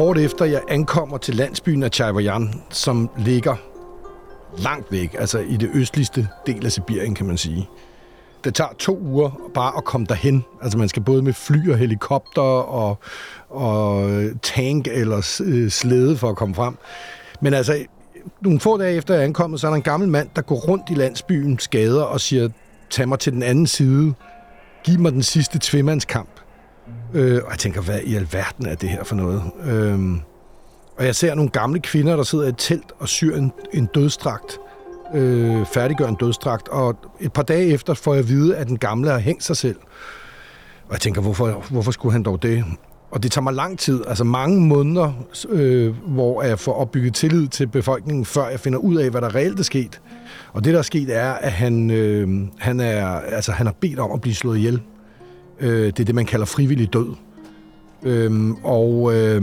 kort efter jeg ankommer til landsbyen af Chaiwayan, som ligger langt væk, altså i det østligste del af Sibirien, kan man sige. Det tager to uger bare at komme derhen. Altså man skal både med fly og helikopter og, og tank eller øh, slæde for at komme frem. Men altså, nogle få dage efter jeg er ankommet, så er der en gammel mand, der går rundt i landsbyen skader og siger, tag mig til den anden side. Giv mig den sidste tvemandskamp. Øh, og jeg tænker, hvad i alverden er det her for noget? Øh, og jeg ser nogle gamle kvinder, der sidder i et telt og syr en, en dødstragt, Øh, færdiggør en dødstragt, Og et par dage efter får jeg at vide, at den gamle har hængt sig selv. Og jeg tænker, hvorfor, hvorfor skulle han dog det? Og det tager mig lang tid, altså mange måneder, øh, hvor jeg får opbygget tillid til befolkningen, før jeg finder ud af, hvad der reelt er sket. Og det, der er sket, er, at han, øh, han, er, altså, han har bedt om at blive slået ihjel. Øh, det er det, man kalder frivillig død. Øh, og, øh,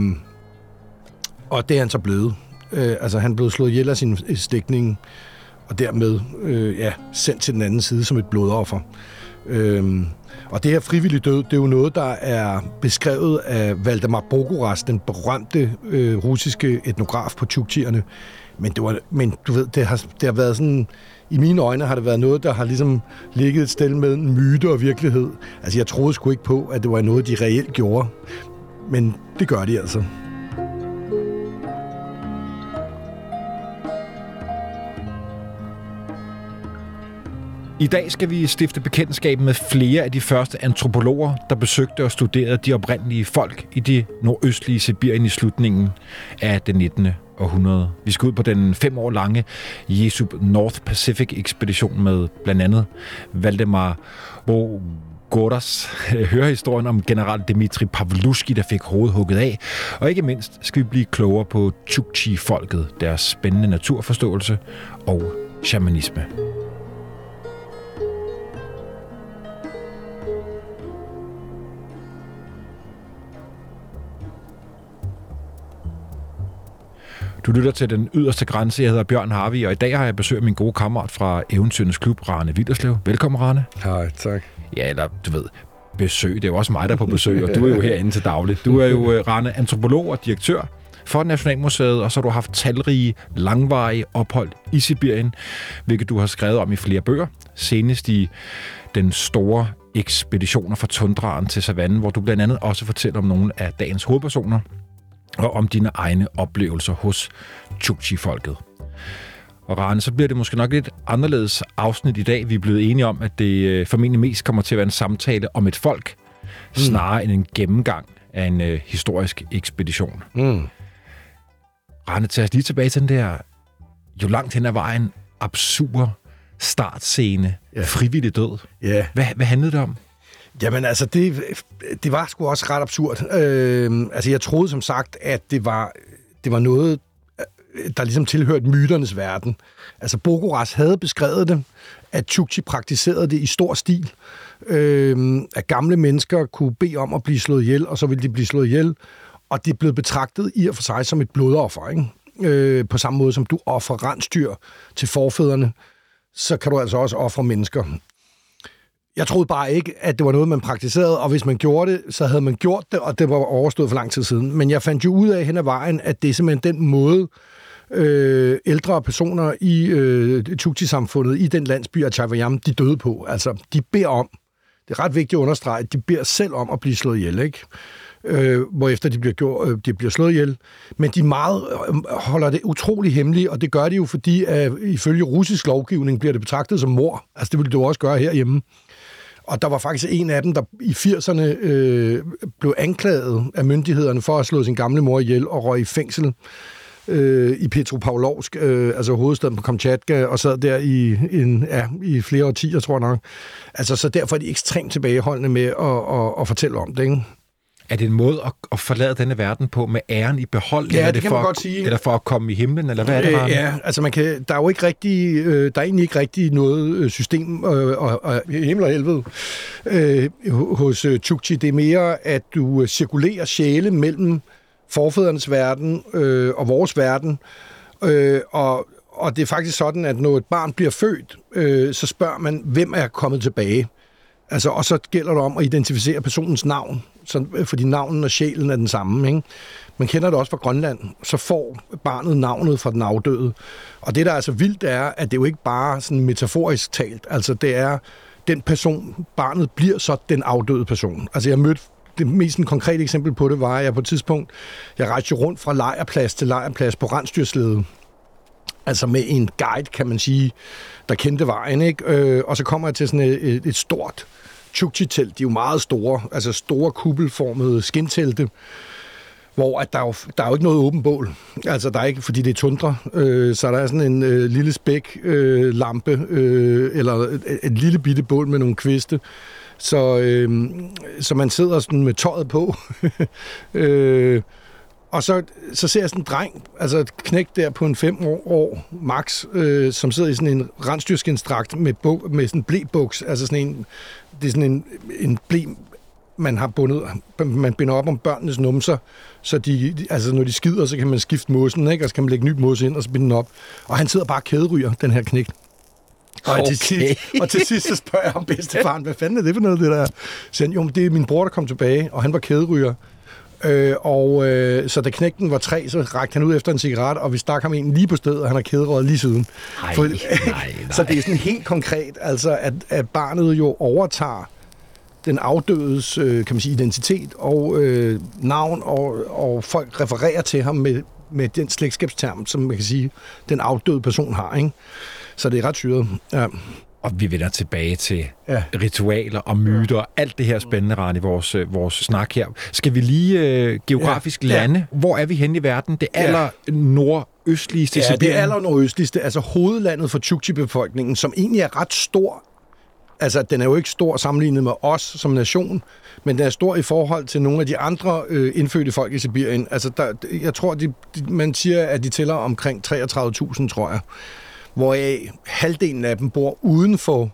og det er han så blevet. Øh, altså, han blev slået ihjel af sin stikning, og dermed øh, ja, sendt til den anden side som et blodoffer. Øh, og det her frivillig død, det er jo noget, der er beskrevet af Valdemar Bogoras, den berømte øh, russiske etnograf på Tjuktierne. Men, det var, men du ved, det har, det har været sådan... I mine øjne har det været noget, der har ligesom ligget et sted mellem myte og virkelighed. Altså, jeg troede sgu ikke på, at det var noget, de reelt gjorde. Men det gør de altså. I dag skal vi stifte bekendtskab med flere af de første antropologer, der besøgte og studerede de oprindelige folk i det nordøstlige Sibirien i slutningen af det 19 århundrede. Vi skal ud på den fem år lange Jesup North Pacific ekspedition med blandt andet Valdemar Bo Goras høre historien om general Dmitri Pavluski, der fik hovedet hugget af. Og ikke mindst skal vi blive klogere på Chukchi-folket, deres spændende naturforståelse og shamanisme. Du lytter til Den Yderste Grænse. Jeg hedder Bjørn Harvi, og i dag har jeg besøg af min gode kammerat fra Eventyrens Klub, Rane Villerslev. Velkommen, Rane. Hej, tak. Ja, eller du ved, besøg. Det er jo også mig, der er på besøg, og du er jo herinde til dagligt. Du er jo, øh, Rane, antropolog og direktør for Nationalmuseet, og så har du haft talrige, langvarige ophold i Sibirien, hvilket du har skrevet om i flere bøger. Senest i den store ekspeditioner fra tundraen til savannen, hvor du blandt andet også fortæller om nogle af dagens hovedpersoner, og om dine egne oplevelser hos Chukchi-folket. Og Rane, så bliver det måske nok lidt anderledes afsnit i dag. Vi er blevet enige om, at det øh, formentlig mest kommer til at være en samtale om et folk, mm. snarere end en gennemgang af en uh, historisk ekspedition. Mm. Rane, tag os lige tilbage til den der, jo langt hen ad vejen, absurd startscene, ja. frivillig død. Ja. Hvad, hvad handlede det om? Jamen altså, det, det var sgu også ret absurd. Øh, altså, jeg troede som sagt, at det var, det var noget, der ligesom tilhørte myternes verden. Altså, Bogoras havde beskrevet det, at Chukchi praktiserede det i stor stil. Øh, at gamle mennesker kunne bede om at blive slået ihjel, og så ville de blive slået ihjel. Og det blev betragtet i og for sig som et blodoffer, ikke? Øh, på samme måde som du offrer rensdyr til forfædrene, så kan du altså også ofre mennesker. Jeg troede bare ikke, at det var noget, man praktiserede, og hvis man gjorde det, så havde man gjort det, og det var overstået for lang tid siden. Men jeg fandt jo ud af hen ad vejen, at det er simpelthen den måde, øh, ældre personer i øh, Tukti-samfundet, i den landsby af Chavayam, de døde på. Altså, de beder om, det er ret vigtigt at understrege, at de beder selv om at blive slået ihjel, ikke? øh, hvorefter de bliver, gjort, øh, de bliver slået ihjel. Men de meget øh, holder det utrolig hemmeligt, og det gør de jo, fordi at ifølge russisk lovgivning bliver det betragtet som mor. Altså det ville du også gøre herhjemme. Og der var faktisk en af dem, der i 80'erne øh, blev anklaget af myndighederne for at slå sin gamle mor ihjel og røg i fængsel øh, i Petropavlovsk, øh, altså hovedstaden på Kamchatka, og sad der i, en, ja, i flere årtier, tror jeg nok. Altså, så derfor er de ekstremt tilbageholdende med at, at, at fortælle om det, ikke? Er det en måde at, at forlade denne verden på med æren i behold? Ja, eller det, det kan for, man godt sige. Eller for at komme i himlen, eller hvad er det? Øh, ja, altså man kan, der er jo ikke rigtig, øh, der er egentlig ikke rigtig noget øh, system øh, og, og himmel og helvede øh, hos øh, Chukchi. Det er mere, at du øh, cirkulerer sjæle mellem forfædrenes verden øh, og vores verden, øh, og, og det er faktisk sådan, at når et barn bliver født, øh, så spørger man, hvem er kommet tilbage? Altså, og så gælder det om at identificere personens navn så, øh, fordi navnen og sjælen er den samme. Ikke? Man kender det også fra Grønland. Så får barnet navnet fra den afdøde. Og det, der er så vildt, er, at det jo ikke bare sådan metaforisk talt. Altså, det er den person, barnet bliver så den afdøde person. Altså, jeg mødte det mest konkrete eksempel på det var, at jeg på et tidspunkt, jeg rejste rundt fra lejrplads til lejrplads på rensdyrslæde. Altså med en guide, kan man sige, der kendte vejen, ikke? Øh, og så kommer jeg til sådan et, et, et stort Chukchi-telt. De er jo meget store, altså store kuppelformede skintelte, hvor at der, er jo, der er jo ikke noget åben bål. Altså, der er ikke, fordi det er tundra, øh, så der er sådan en øh, lille spæk øh, lampe, øh, eller et, et lille bitte bål med nogle kviste, så, øh, så man sidder sådan med tøjet på. øh, og så, så ser jeg sådan en dreng, altså et knæk der på en fem år, år max, øh, som sidder i sådan en rensdyrskinstrakt med, bu- med sådan en blæbuks, altså sådan en, det er sådan en, en blæ, man har bundet, man binder op om børnenes numser, så de, altså når de skider, så kan man skifte måsen, ikke? og så kan man lægge nyt måse ind, og så binde den op. Og han sidder bare og kæderyger, den her knæk. Og, okay. til sidst, og til sidst så spørger jeg ham bedstefaren, hvad fanden er det for noget, det der? Så han, jo, det er min bror, der kom tilbage, og han var kæderyger. Øh, og øh, så da knægten var tre, så rakte han ud efter en cigaret, og vi stak ham en lige på stedet, og han har kæderøget lige siden. Ej, For, nej, nej. så det er sådan helt konkret, altså at, at barnet jo overtager den afdødes øh, kan man sige, identitet og øh, navn, og, og folk refererer til ham med, med den slægtskabsterm, som man kan sige, den afdøde person har. Ikke? Så det er ret syret. Ja. Og vi vender tilbage til Ja. ja. ritualer og myter, alt det her spændende, Rane, i vores, øh, vores snak her. Skal vi lige øh, geografisk Ja. ja. Ja. lande? Hvor er vi henne i verden? Det Ja. aller nordøstligste Ja, det Sibirien. er aller nordøstligste, altså hovedlandet for Chukchi-befolkningen, som egentlig er ret stor. Altså, den er jo ikke stor sammenlignet med os som nation, men den er stor i forhold til nogle af de andre øh, indfødte folk i Sibirien. Altså, der, jeg tror, de, de, man siger, at de tæller omkring 33.000, tror jeg. Hvoraf halvdelen af dem bor uden for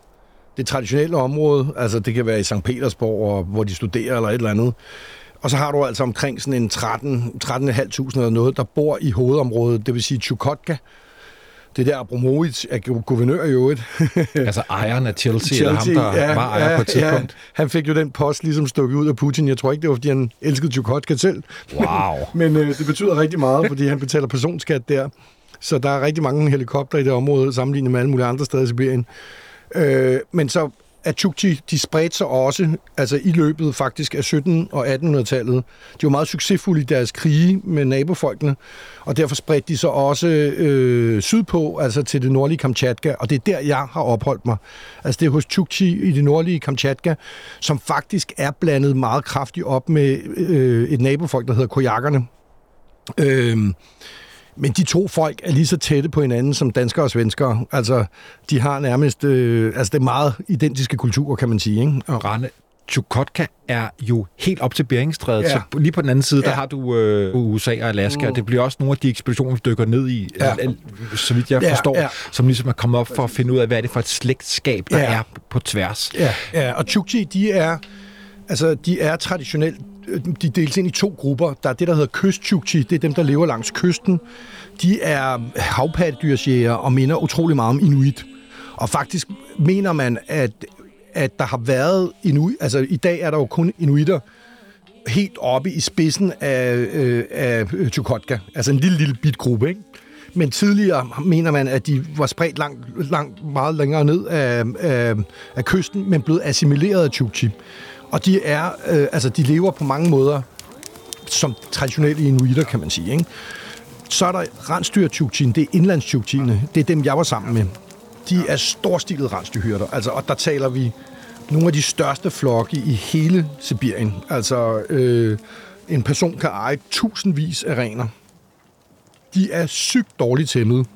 det traditionelle område. Altså, det kan være i St. Petersborg, og, hvor de studerer eller et eller andet. Og så har du altså omkring sådan en 13 13.500 eller noget, der bor i hovedområdet, det vil sige Chukotka. Det der Abramovic er gu- guvernør i øvrigt. Altså ejeren af Chelsea, Chelsea eller ham, der ja, var ejer ja, på et tidspunkt. Ja. Han fik jo den post ligesom stukket ud af Putin. Jeg tror ikke, det var, fordi han elskede Chukotka selv. Wow. Men øh, det betyder rigtig meget, fordi han betaler personskat der. Så der er rigtig mange helikopter i det område, sammenlignet med alle mulige andre steder i Sibirien. Øh, men så at Chukchi, de spredte sig også altså i løbet faktisk af 17- og 1800-tallet. De var meget succesfulde i deres krige med nabofolkene, og derfor spredte de sig også øh, sydpå, altså til det nordlige Kamchatka, og det er der, jeg har opholdt mig. Altså det er hos Chukchi i det nordlige Kamchatka, som faktisk er blandet meget kraftigt op med øh, et nabofolk, der hedder Koyakkerne. Øh, men de to folk er lige så tætte på hinanden som danskere og svenskere. Altså, de har nærmest... Øh, altså, det er meget identiske kulturer, kan man sige. Ikke? Og, Rane, Chukotka er jo helt op til Beringstrædet, Ja. så lige på den anden side, ja. Der har du øh, USA og Alaska, mm. og det bliver også nogle af de ekspeditioner, vi dykker ned i, Ja. ja. så vidt jeg Ja, forstår, ja. som ligesom er kommet op for at finde ud af, hvad er det for et slægtskab, der Ja. er på tværs. ja, ja, og Chukchi, de er, altså, de er traditionelt... Øh, de deles ind i to grupper. Der er det, der hedder kystchukchi, Det er dem, der lever langs kysten. De er havpattedyrsjæger og minder utrolig meget om inuit. Og faktisk mener man, at, at der har været inuit... Altså, i dag er der jo kun inuitter, helt oppe i spidsen af, øh, af øh, Chukotka. Altså en lille, lille bit gruppe, ikke? Men tidligere mener man, at de var spredt langt, langt meget længere ned af, af, af kysten, men blev assimileret af Chukchi. Og de er, øh, altså de lever på mange måder som traditionelle inuitter, kan man sige, ikke? Så er der rensdyr det er indlands Det er dem, jeg var sammen med. De er storstilede rensdyrhyrder, altså, og der taler vi nogle af de største flokke i hele Sibirien. Altså, øh, en person kan eje tusindvis af rener. De er sygt dårligt tæmmet.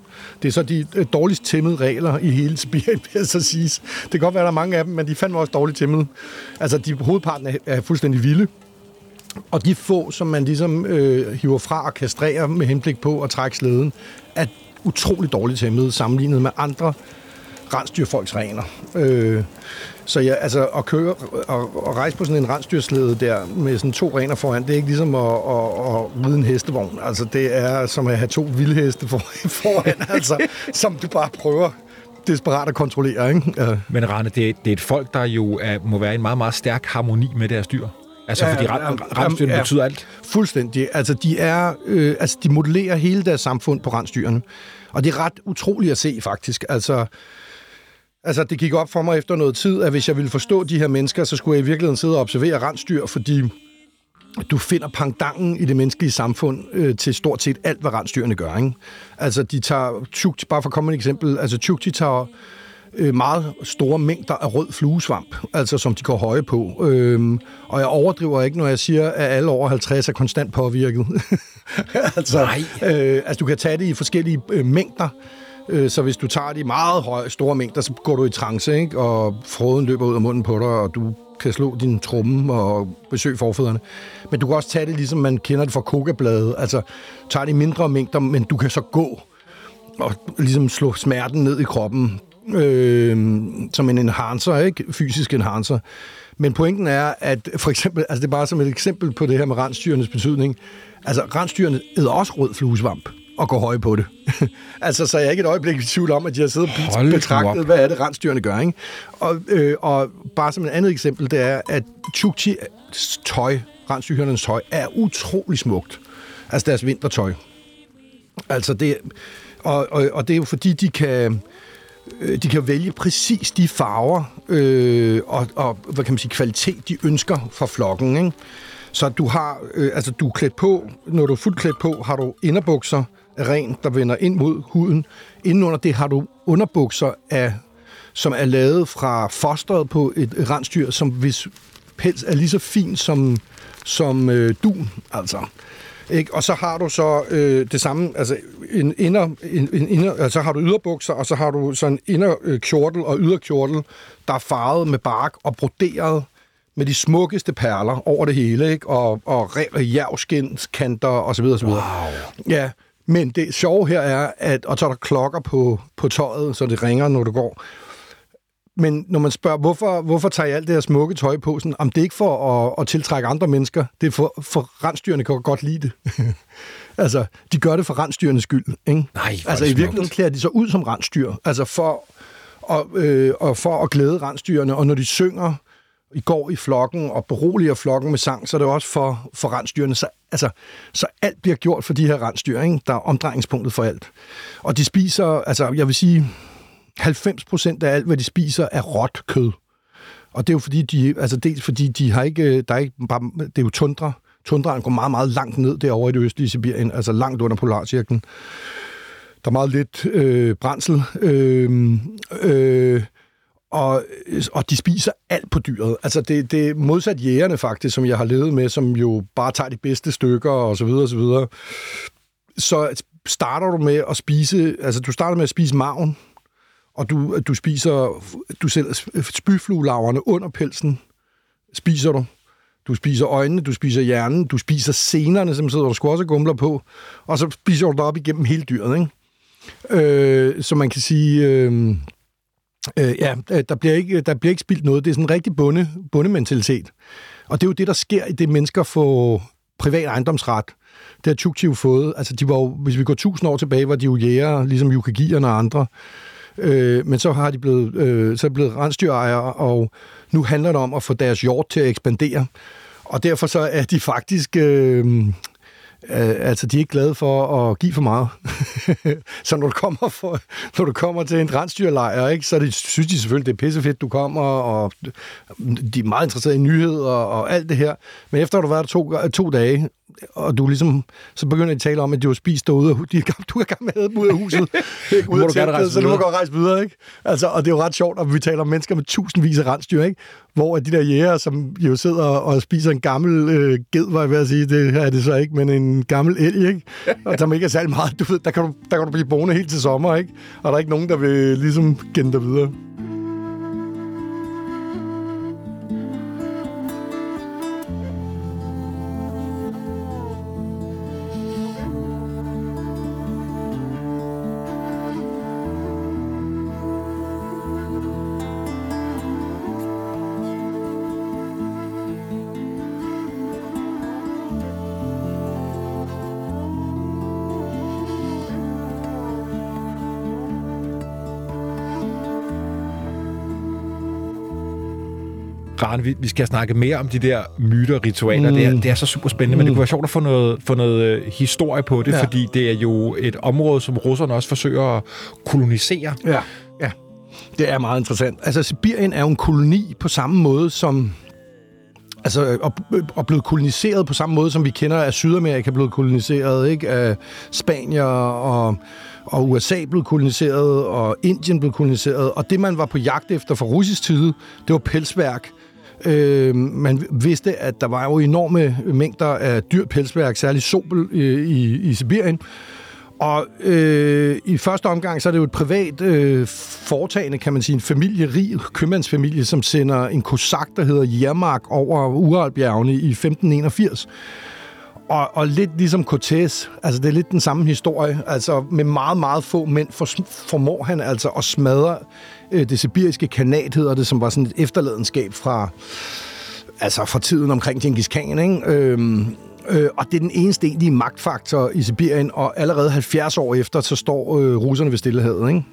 Det er så de øh, dårligst tæmmede regler i hele Sibirien, vil jeg så sige. Det kan godt være, der er mange af dem, men de fandt også dårligt tæmmede. Altså, de hovedparten er, fuldstændig vilde. Og de få, som man ligesom øh, hiver fra og kastrerer med henblik på at trække slæden, er utroligt dårligt tæmmede sammenlignet med andre rensdyrfolks rener. Øh, så ja, altså at køre og, og rejse på sådan en rensdyrslæde der med sådan to rener foran, det er ikke ligesom at, at, at ride en hestevogn. Altså det er som at have to vildheste for, foran, altså, som du bare prøver desperat at kontrollere. Ikke? Ja. Men Rane, det er, det er et folk, der jo er, må være i en meget, meget stærk harmoni med deres dyr. Altså, ja, fordi rensdyrene ja, betyder alt. Fuldstændig. Altså, de, er, øh, altså, de modellerer hele deres samfund på rensdyrene. Og det er ret utroligt at se, faktisk. Altså, altså, det gik op for mig efter noget tid, at hvis jeg ville forstå de her mennesker, så skulle jeg i virkeligheden sidde og observere rensdyr, fordi du finder pangdangen i det menneskelige samfund øh, til stort set alt, hvad rensdyrene gør. Ikke? Altså, de tager, tjukti, bare for at komme et eksempel, altså Tjukti tager øh, meget store mængder af rød fluesvamp, altså som de går høje på. Øhm, og jeg overdriver ikke, når jeg siger, at alle over 50 er konstant påvirket. altså, Nej. Øh, altså, du kan tage det i forskellige øh, mængder, Øh, så hvis du tager de meget høje, store mængder, så går du i trance, ikke? og froden løber ud af munden på dig, og du kan slå din tromme og besøge forfædrene. Men du kan også tage det, ligesom man kender det fra kokabladet. Altså, tager det i mindre mængder, men du kan så gå og ligesom slå smerten ned i kroppen øh, som en enhancer, ikke? Fysisk enhancer. Men pointen er, at for eksempel, altså det er bare som et eksempel på det her med rensdyrenes betydning. Altså, rensdyrene æder også rød fluesvamp og går høje på det. altså, så er jeg ikke et øjeblik i tvivl om, at de har siddet og betragtet, hvad er det, rensdyrene gør, ikke? Og, øh, og bare som et andet eksempel, det er, at Chukchis tøj, tøj, er utrolig smukt. Altså deres vintertøj. Altså det, og, og, og det er jo fordi, de kan, øh, de kan vælge præcis de farver øh, og, og hvad kan man sige, kvalitet, de ønsker fra flokken. Ikke? Så du har, øh, altså du er klædt på, når du er fuldt klædt på, har du inderbukser af ren, der vender ind mod huden. Indenunder det har du underbukser af, som er lavet fra fosteret på et rensdyr, som hvis pels er lige så fin som, som øh, dun, altså. Ikke? Og så har du så øh, det samme, altså en inner, en, en inner, altså har du yderbukser, og så har du sådan en inner øh, kjortel og yderkjortel, der er farvet med bark og broderet med de smukkeste perler over det hele, ikke? Og, og og så videre, så videre. Wow. Ja, men det sjove her er, at, og så er der klokker på, på tøjet, så det ringer, når du går. Men når man spørger, hvorfor, hvorfor tager I alt det her smukke tøj på? Sådan, om det er ikke for at, at tiltrække andre mennesker. Det er for, for rensdyrene kan godt lide det. altså, de gør det for rensdyrenes skyld. Ikke? Nej, altså, i virkeligheden klæder de sig ud som rensdyr. Altså, for, og, øh, og for at glæde rensdyrene. Og når de synger i går i flokken og beroliger flokken med sang, så er det også for, for rensdyrene. Så, altså, så alt bliver gjort for de her rensdyr, ikke? der er omdrejningspunktet for alt. Og de spiser, altså jeg vil sige, 90 procent af alt, hvad de spiser, er råt kød. Og det er jo fordi, de, altså dels fordi de har ikke, der er ikke bare, det er jo tundra. Tundraen går meget, meget langt ned derovre i det østlige Sibirien, altså langt under polarcirklen. Der er meget lidt øh, brændsel, øhm, øh, øh, og, øh, og de spiser alt på dyret. Altså det, det er modsat jægerne faktisk, som jeg har levet med, som jo bare tager de bedste stykker og så videre og så videre. Så starter du med at spise, altså du starter med at spise maven, og du, du spiser, du selv spyfluelaverne under pelsen, spiser du. Du spiser øjnene, du spiser hjernen, du spiser senerne, som sidder der også gumler på, og så spiser du det op igennem hele dyret, ikke? Øh, så man kan sige, øh, øh, ja, øh, der bliver, ikke, der bliver ikke spildt noget. Det er sådan en rigtig bunde, bundementalitet. Og det er jo det, der sker i det, mennesker får privat ejendomsret. Det har Chukchi jo fået. Altså, de var jo, hvis vi går tusind år tilbage, var de jo jæger, ligesom yukagierne og andre. Øh, men så har de blevet, øh, så er de blevet rensdyrejere, og nu handler det om at få deres jord til at ekspandere. Og derfor så er de faktisk... Øh, Øh, altså, de er ikke glade for at give for meget. så når du kommer, for, når du kommer til en rensdyrlejr, ikke, så det, synes de selvfølgelig, det er pissefedt, du kommer, og de er meget interesserede i nyheder og, og alt det her. Men efter at du har været to, to dage, og du ligesom, så begynder de at tale om, at du har spist derude, og de, du er gang med at ud af huset, ikke? ud af teltet, så du må godt rejse videre, ikke? Altså, og det er jo ret sjovt, at vi taler om mennesker med tusindvis af rensdyr, ikke? Hvor de der jæger, som jo sidder og spiser en gammel øh, ged, var jeg ved at sige, det er det så ikke, men en gammel elg, ikke? Og som ikke er særlig meget, du ved, der kan du, der kan du blive boende helt til sommer, ikke? Og der er ikke nogen, der vil ligesom genne dig videre. Rane, vi, vi skal snakke mere om de der myter ritualer. Mm. Det, er, det er så super spændende, mm. men det kunne være sjovt at få noget, få noget øh, historie på det, ja. fordi det er jo et område, som russerne også forsøger at kolonisere. Ja, ja. Det er meget interessant. Altså, Sibirien er jo en koloni på samme måde som altså, og, og blevet koloniseret på samme måde, som vi kender af Sydamerika blevet koloniseret, ikke? Af Spanier og, og USA blev koloniseret, og Indien blev koloniseret. Og det, man var på jagt efter fra russisk side, det var pelsværk. Øh, man vidste, at der var jo enorme mængder af dyr pelsværk, særligt sobel i, i, i Sibirien. Og øh, i første omgang, så er det jo et privat øh, foretagende, kan man sige, en familierig købmandsfamilie, som sender en kosak, der hedder Jermark, over Uralbjergene i 1581. Og, og lidt ligesom Cortés, altså det er lidt den samme historie, altså med meget, meget få mænd for, formår han altså at smadre øh, det sibiriske kanat, hedder det, som var sådan et efterladenskab fra, altså fra tiden omkring Genghis Khan, ikke? Øhm, Øh, og det er den eneste egentlige magtfaktor i Sibirien, og allerede 70 år efter, så står øh, russerne ved stillehavet, ikke?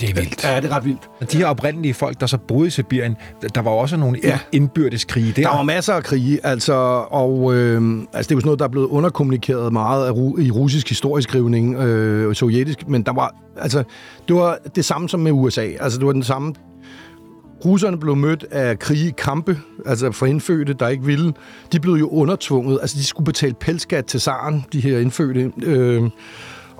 Det er vildt. Ja, det er ret vildt. Men de her oprindelige folk, der så boede i Sibirien, der var også nogle ja. indbyrdes krige der. Der var masser af krige, altså, og øh, altså, det er jo sådan noget, der er blevet underkommunikeret meget af, i russisk historieskrivning, øh, sovjetisk, men der var, altså, det var det samme som med USA. Altså, det var den samme Russerne blev mødt af krige kampe, altså for indfødte, der ikke ville. De blev jo undertvunget, altså de skulle betale pelskat til zaren, de her indfødte. Øh,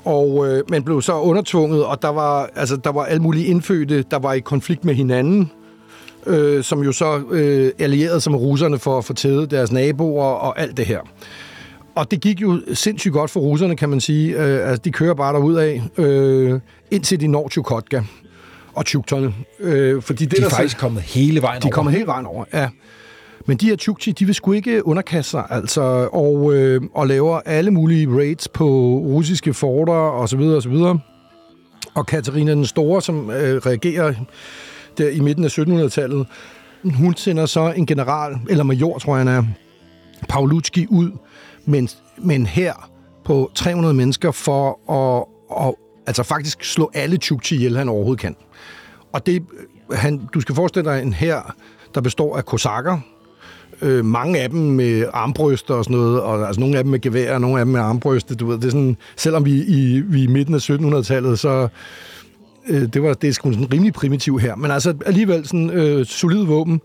og øh, man blev så undertvunget, og der var, altså, der var alle mulige indfødte, der var i konflikt med hinanden, øh, som jo så øh, allierede sig med russerne for at få tædet deres naboer og alt det her. Og det gik jo sindssygt godt for russerne, kan man sige. Øh, altså, de kører bare derud af, øh, indtil de når Chukotka og Tjukterne. Øh, fordi det, de er der faktisk så, kommet hele vejen de over. De er kommet hele vejen over, ja. Men de her Chukchi, de vil sgu ikke underkaste sig, altså, og, øh, og laver alle mulige raids på russiske forter, og så videre, og så videre. Og Katarina den Store, som øh, reagerer der i midten af 1700-tallet, hun sender så en general, eller major, tror jeg han er, Paulucci ud, men, men her på 300 mennesker for at, at altså faktisk slå alle Chukchi ihjel, han overhovedet kan. Og det, øh, han, du skal forestille dig en her, der består af kosakker, øh, mange af dem med armbryster og sådan noget, og altså nogle af dem med gevær, og nogle af dem med armbryster, du ved, det er sådan, selvom vi i, vi i midten af 1700-tallet, så øh, det var det er sgu sådan rimelig primitiv her, men altså alligevel sådan øh, solid våben,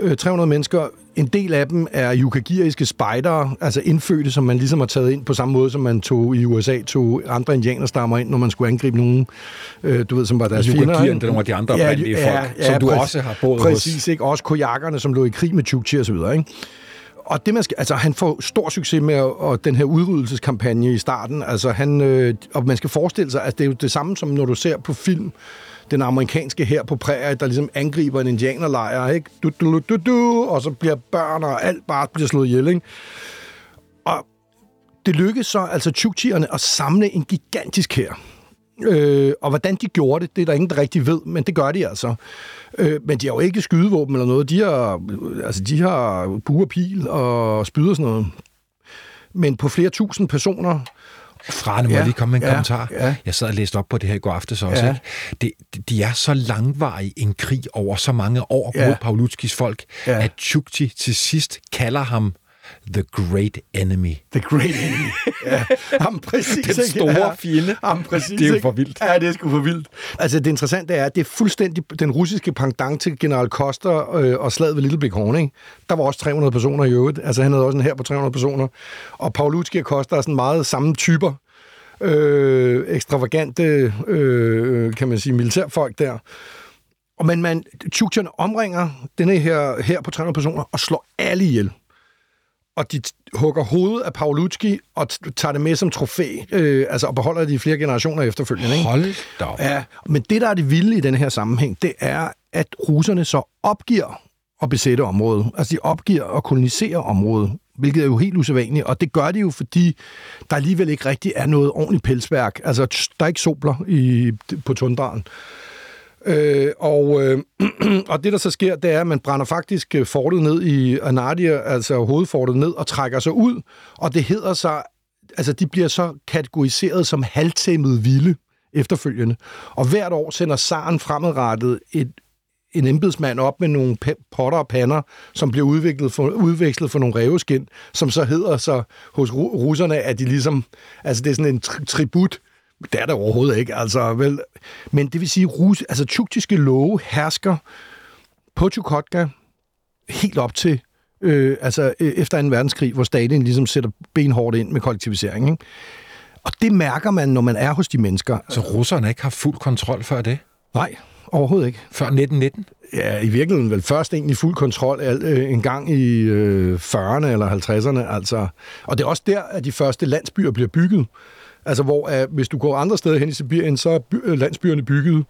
øh, 300 mennesker. En del af dem er yukagiriske spejdere, altså indfødte, som man ligesom har taget ind på samme måde, som man tog i USA, tog andre indianerstammer ind, når man skulle angribe nogen, øh, du ved, som var deres fjender. Yukagirerne, det er nogle af de andre ja, oprindelige ja, folk, ja, som ja, du præcis, også har boet Præcis, hos. ikke? Også kojakkerne, som lå i krig med Chukchi og så videre, ikke? Og det man skal, altså han får stor succes med og den her udryddelseskampagne i starten. Altså han, øh, og man skal forestille sig, at det er jo det samme som når du ser på film, den amerikanske her på prærie, der ligesom angriber en indianerlejr, ikke? Du, du, du, du, og så bliver børn og alt bare bliver slået ihjel, ikke? Og det lykkedes så altså Chukchierne at samle en gigantisk her. Øh, og hvordan de gjorde det, det er der ingen, der rigtig ved, men det gør de altså. Øh, men de har jo ikke skydevåben eller noget. De har, altså, de har buer, pil og spyd og sådan noget. Men på flere tusind personer fra, nu må ja, lige komme med en ja, kommentar. Ja. Jeg sad og læste op på det her i går aftes også. Ja. Ikke? Det, de er så langvarige en krig over så mange år ja. mod Paulutskis folk, ja. at Chukchi til sidst kalder ham The Great Enemy. The Great Enemy. Ja, ham præcis. Den store ja. fjende. Ham præcis. Det er jo for vildt. Ja, det er sgu for vildt. Altså, det interessante er, at det er fuldstændig den russiske pendant til General Koster øh, og slaget ved Little Big Horn, ikke? Der var også 300 personer i øvrigt. Altså, han havde også en her på 300 personer. Og Paulutski og Koster er sådan meget samme typer. Øh, ekstravagante, øh, kan man sige, militærfolk der. Og men man, Tjukchen omringer denne her, her på 300 personer og slår alle ihjel og de hugger hovedet af Paulucci og tager det med som trofæ, øh, altså og beholder det i flere generationer efterfølgende. Ikke? Hold da Ja, men det, der er det vilde i den her sammenhæng, det er, at russerne så opgiver at besætte området. Altså, de opgiver at kolonisere området, hvilket er jo helt usædvanligt, og det gør de jo, fordi der alligevel ikke rigtig er noget ordentligt pelsværk. Altså, der er ikke sobler i, på tundraen. Øh, og, øh, og det, der så sker, det er, at man brænder faktisk øh, fortet ned i Anadia, altså hovedfortet ned, og trækker sig ud. Og det hedder sig, altså de bliver så kategoriseret som halvtæmmede vilde efterfølgende. Og hvert år sender Saren fremadrettet et en embedsmand op med nogle potter og pander, som bliver udviklet for, udvekslet for nogle reveskin, som så hedder så hos russerne, at de ligesom, altså det er sådan en tri- tribut, det er der overhovedet ikke, altså vel, men det vil sige, rus, altså tjuktiske love hersker på Chukotka helt op til øh, altså øh, efter en verdenskrig, hvor Stalin ligesom sætter benhårdt ind med kollektivisering. Ikke? Og det mærker man, når man er hos de mennesker. Så russerne ikke har fuld kontrol før det? Nej, overhovedet ikke. Før 1919? Ja, i virkeligheden vel først egentlig fuld kontrol øh, en gang i øh, 40'erne eller 50'erne. Altså. Og det er også der, at de første landsbyer bliver bygget. Altså, hvor at, hvis du går andre steder hen i Sibirien, så er by, øh, landsbyerne bygget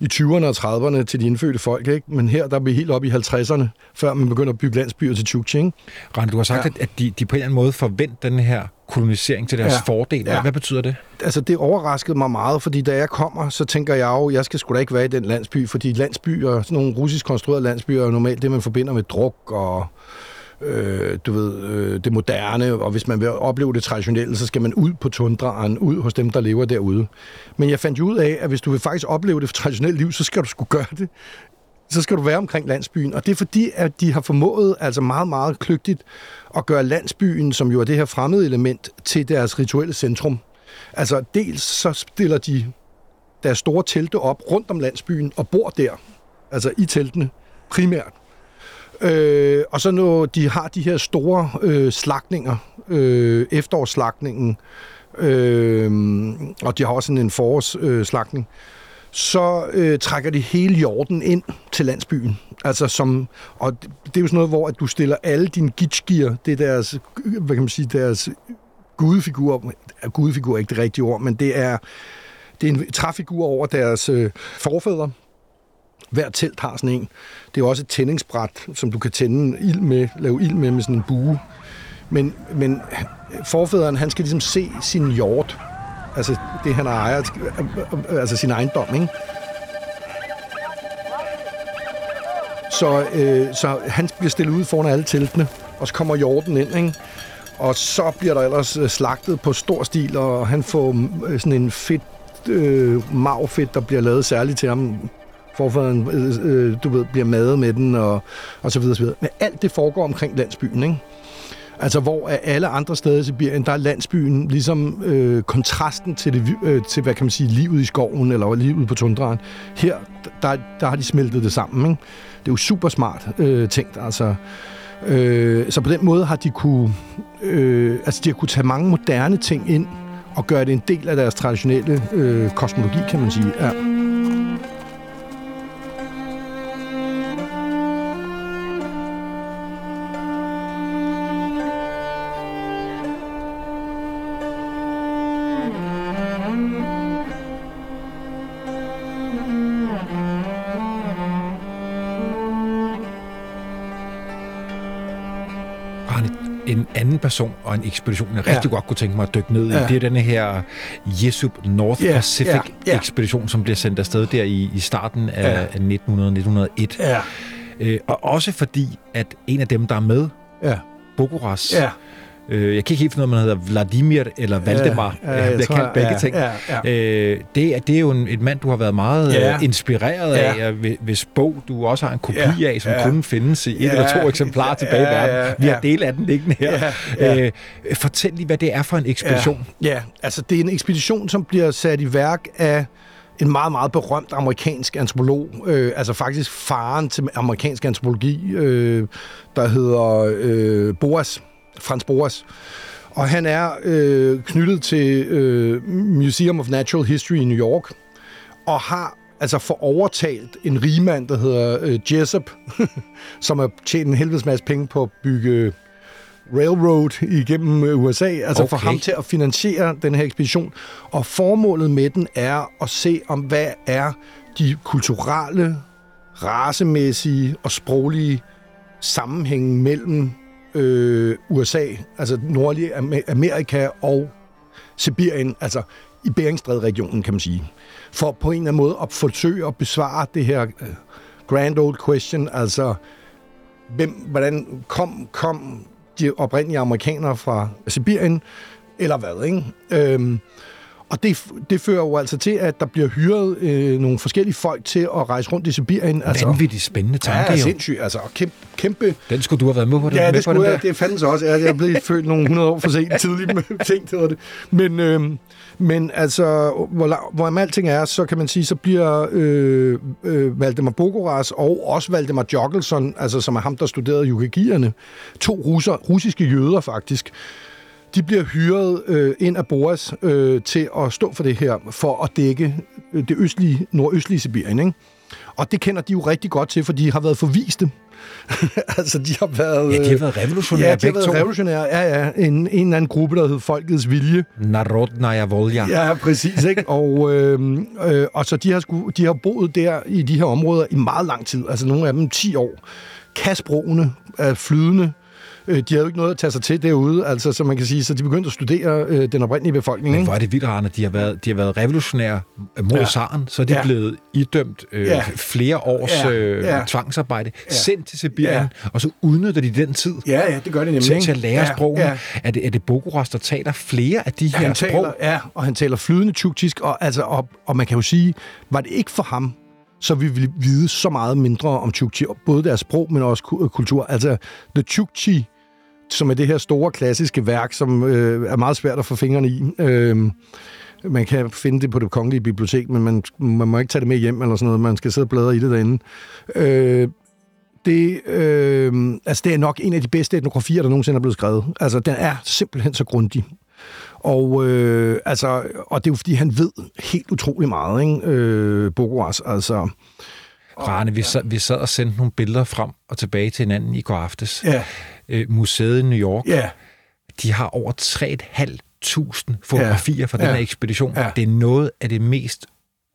i 20'erne og 30'erne til de indfødte folk, ikke? Men her, der er vi helt op i 50'erne, før man begynder at bygge landsbyer til Chukchi, ikke? Rand, du har sagt, ja. at, de, de på en eller anden måde forventer den her kolonisering til deres ja. fordel. Hvad, ja. hvad betyder det? Altså, det overraskede mig meget, fordi da jeg kommer, så tænker jeg jo, jeg skal sgu da ikke være i den landsby, fordi landsbyer, sådan nogle russisk konstruerede landsbyer, er normalt det, man forbinder med druk og øh, du ved, øh, det moderne, og hvis man vil opleve det traditionelle, så skal man ud på tundraen, ud hos dem, der lever derude. Men jeg fandt jo ud af, at hvis du vil faktisk opleve det traditionelle liv, så skal du skulle gøre det så skal du være omkring landsbyen. Og det er fordi, at de har formået altså meget, meget kløgtigt at gøre landsbyen, som jo er det her fremmede element, til deres rituelle centrum. Altså dels så stiller de deres store telte op rundt om landsbyen og bor der, altså i teltene primært. Øh, og så når de har de her store øh, slagninger, øh, efterårsslagningen, øh, og de har også sådan en forårsslagning, øh, så øh, trækker de hele jorden ind til landsbyen. Altså som, og det er jo sådan noget, hvor at du stiller alle dine gitschgier, det er deres, hvad kan man sige, deres gudefigur, gudefigur er ikke det rigtige ord, men det er, det er en træfigur over deres øh, forfædre, hver telt har sådan en. Det er også et tændingsbræt, som du kan tænde ild med, lave ild med med sådan en bue. Men, men forfædren, han skal ligesom se sin hjort. Altså det, han ejer, altså sin ejendom, ikke? Så, øh, så han bliver stillet ud foran alle teltene, og så kommer hjorten ind, ikke? Og så bliver der ellers øh, slagtet på stor stil, og han får øh, sådan en fedt øh, magfedt, der bliver lavet særligt til ham forfaderen, øh, øh, du ved, bliver madet med den, og, og så videre, så videre. Men alt det foregår omkring landsbyen, ikke? Altså, hvor alle andre steder i Sibirien, der er landsbyen ligesom øh, kontrasten til, det, øh, til, hvad kan man sige, livet i skoven, eller livet på tundraen. Her, der, der har de smeltet det sammen, ikke? Det er jo super smart øh, tænkt, altså. Øh, så på den måde har de kunne, øh, altså de har kunne tage mange moderne ting ind, og gøre det en del af deres traditionelle øh, kosmologi, kan man sige. Ja. Person og en ekspedition, jeg rigtig ja. godt kunne tænke mig at dykke ned i. Ja. Det er denne her Jesup North yeah. Pacific yeah. Yeah. ekspedition, som bliver sendt afsted der i, i starten af, ja. af 1900-1901. Ja. Øh, og også fordi, at en af dem, der er med, ja. Bogoras, ja Øh, jeg kan ikke helt finde ud af, om han hedder Vladimir eller Valdemar. Ja, ja, jeg kaldt begge ja, ting. Ja, ja. Øh, det, er, det er jo en, et mand, du har været meget ja. øh, inspireret ja. af, hvis bog du også har en kopi ja, af, som ja. kun findes i et ja, eller to eksemplarer tilbage i verden. Ja, ja, Vi har del af den liggende her. Ja, ja. Øh, fortæl lige, hvad det er for en ekspedition. Ja, ja, altså det er en ekspedition, som bliver sat i værk af en meget, meget berømt amerikansk antropolog, øh, altså faktisk faren til amerikansk antropologi, øh, der hedder øh, Boas Frans Boas. Og han er øh, knyttet til øh, Museum of Natural History i New York, og har altså for overtalt en rigmand, der hedder øh, Jessup, som har tjent en helvedes masse penge på at bygge railroad igennem øh, USA, altså okay. for ham til at finansiere den her ekspedition. Og formålet med den er at se om, hvad er de kulturelle, racemæssige og sproglige sammenhænge mellem øh, USA, altså nordlige Amerika og Sibirien, altså i Beringstræd-regionen, kan man sige. For på en eller anden måde at forsøge at besvare det her uh, grand old question, altså hvem, hvordan kom, kom de oprindelige amerikanere fra Sibirien, eller hvad, ikke? Øhm, og det, det fører jo altså til, at der bliver hyret øh, nogle forskellige folk til at rejse rundt i Sibirien. Altså, Vanvittigt spændende tanke, ja, jo. sindssygt. Altså, kæmpe, kæmpe Den skulle du have været med på. Den, Ja, med det på den skulle der. jeg. Det fandtes også. Jeg, jeg blev født nogle 100 år for sent tidligt med ting, hedder det. Men, øh, men altså, hvor, hvor alting er, så kan man sige, så bliver øh, øh, Valdemar Bogoras og også Valdemar Jokkelson, altså som er ham, der studerede yukagierne, to russer, russiske jøder faktisk, de bliver hyret øh, ind af Boas øh, til at stå for det her, for at dække øh, det østlige, nordøstlige Sibirien. Ikke? Og det kender de jo rigtig godt til, for de har været forviste. altså, de har været... Ja, de har øh, været revolutionære Ja, de har været to. revolutionære. Ja, ja. En, en eller anden gruppe, der hed Folkets Vilje. Narodnaya Volja. Ja, præcis. Ikke? og, øh, øh, og så de har, sku, de har boet der i de her områder i meget lang tid. Altså nogle af dem 10 år. Kasbroene er flydende. Øh, De havde jo ikke noget at tage sig til derude, altså, så man kan sige, så de begyndte at studere øh, den oprindelige befolkning. Men hvor er det vildt, Arne. De har været, de har været revolutionære mod Ja. ja. zaren, så er de Ja. ja. blevet idømt øh, Ja. ja. flere års Ja. øh, Ja. tvangsarbejde, Ja. ja. sendt til Sibirien, Ja. og så udnytter de den tid Ja, ja, det gør de nemlig. til, til at lære ja, sprogene. Ja. Er, det, er det Bogoras, der taler flere af de her Han sprog? taler, ja, og han taler flydende tjuktisk, og, altså, og, og man kan jo sige, var det ikke for ham, så vi ville vide så meget mindre om Chukchi, både deres sprog, men også ku- kultur. Altså, The Chukchi, som er det her store klassiske værk, som øh, er meget svært at få fingrene i. Øh, man kan finde det på det kongelige bibliotek, men man, man må ikke tage det med hjem eller sådan noget. Man skal sidde og bladre i det derinde. Øh, det, øh, altså det er nok en af de bedste etnografier, der nogensinde er blevet skrevet. Altså, den er simpelthen så grundig. Og, øh, altså, og det er jo, fordi han ved helt utrolig meget, ikke? Øh, Bogoras, altså... Rane, vi sad, vi sad og sendte nogle billeder frem og tilbage til hinanden i går aftes. Ja, Øh, museet i New York, ja, de har over 3.500 fotografier ja. fra den Ja. her ekspedition. Ja. Det er noget af det mest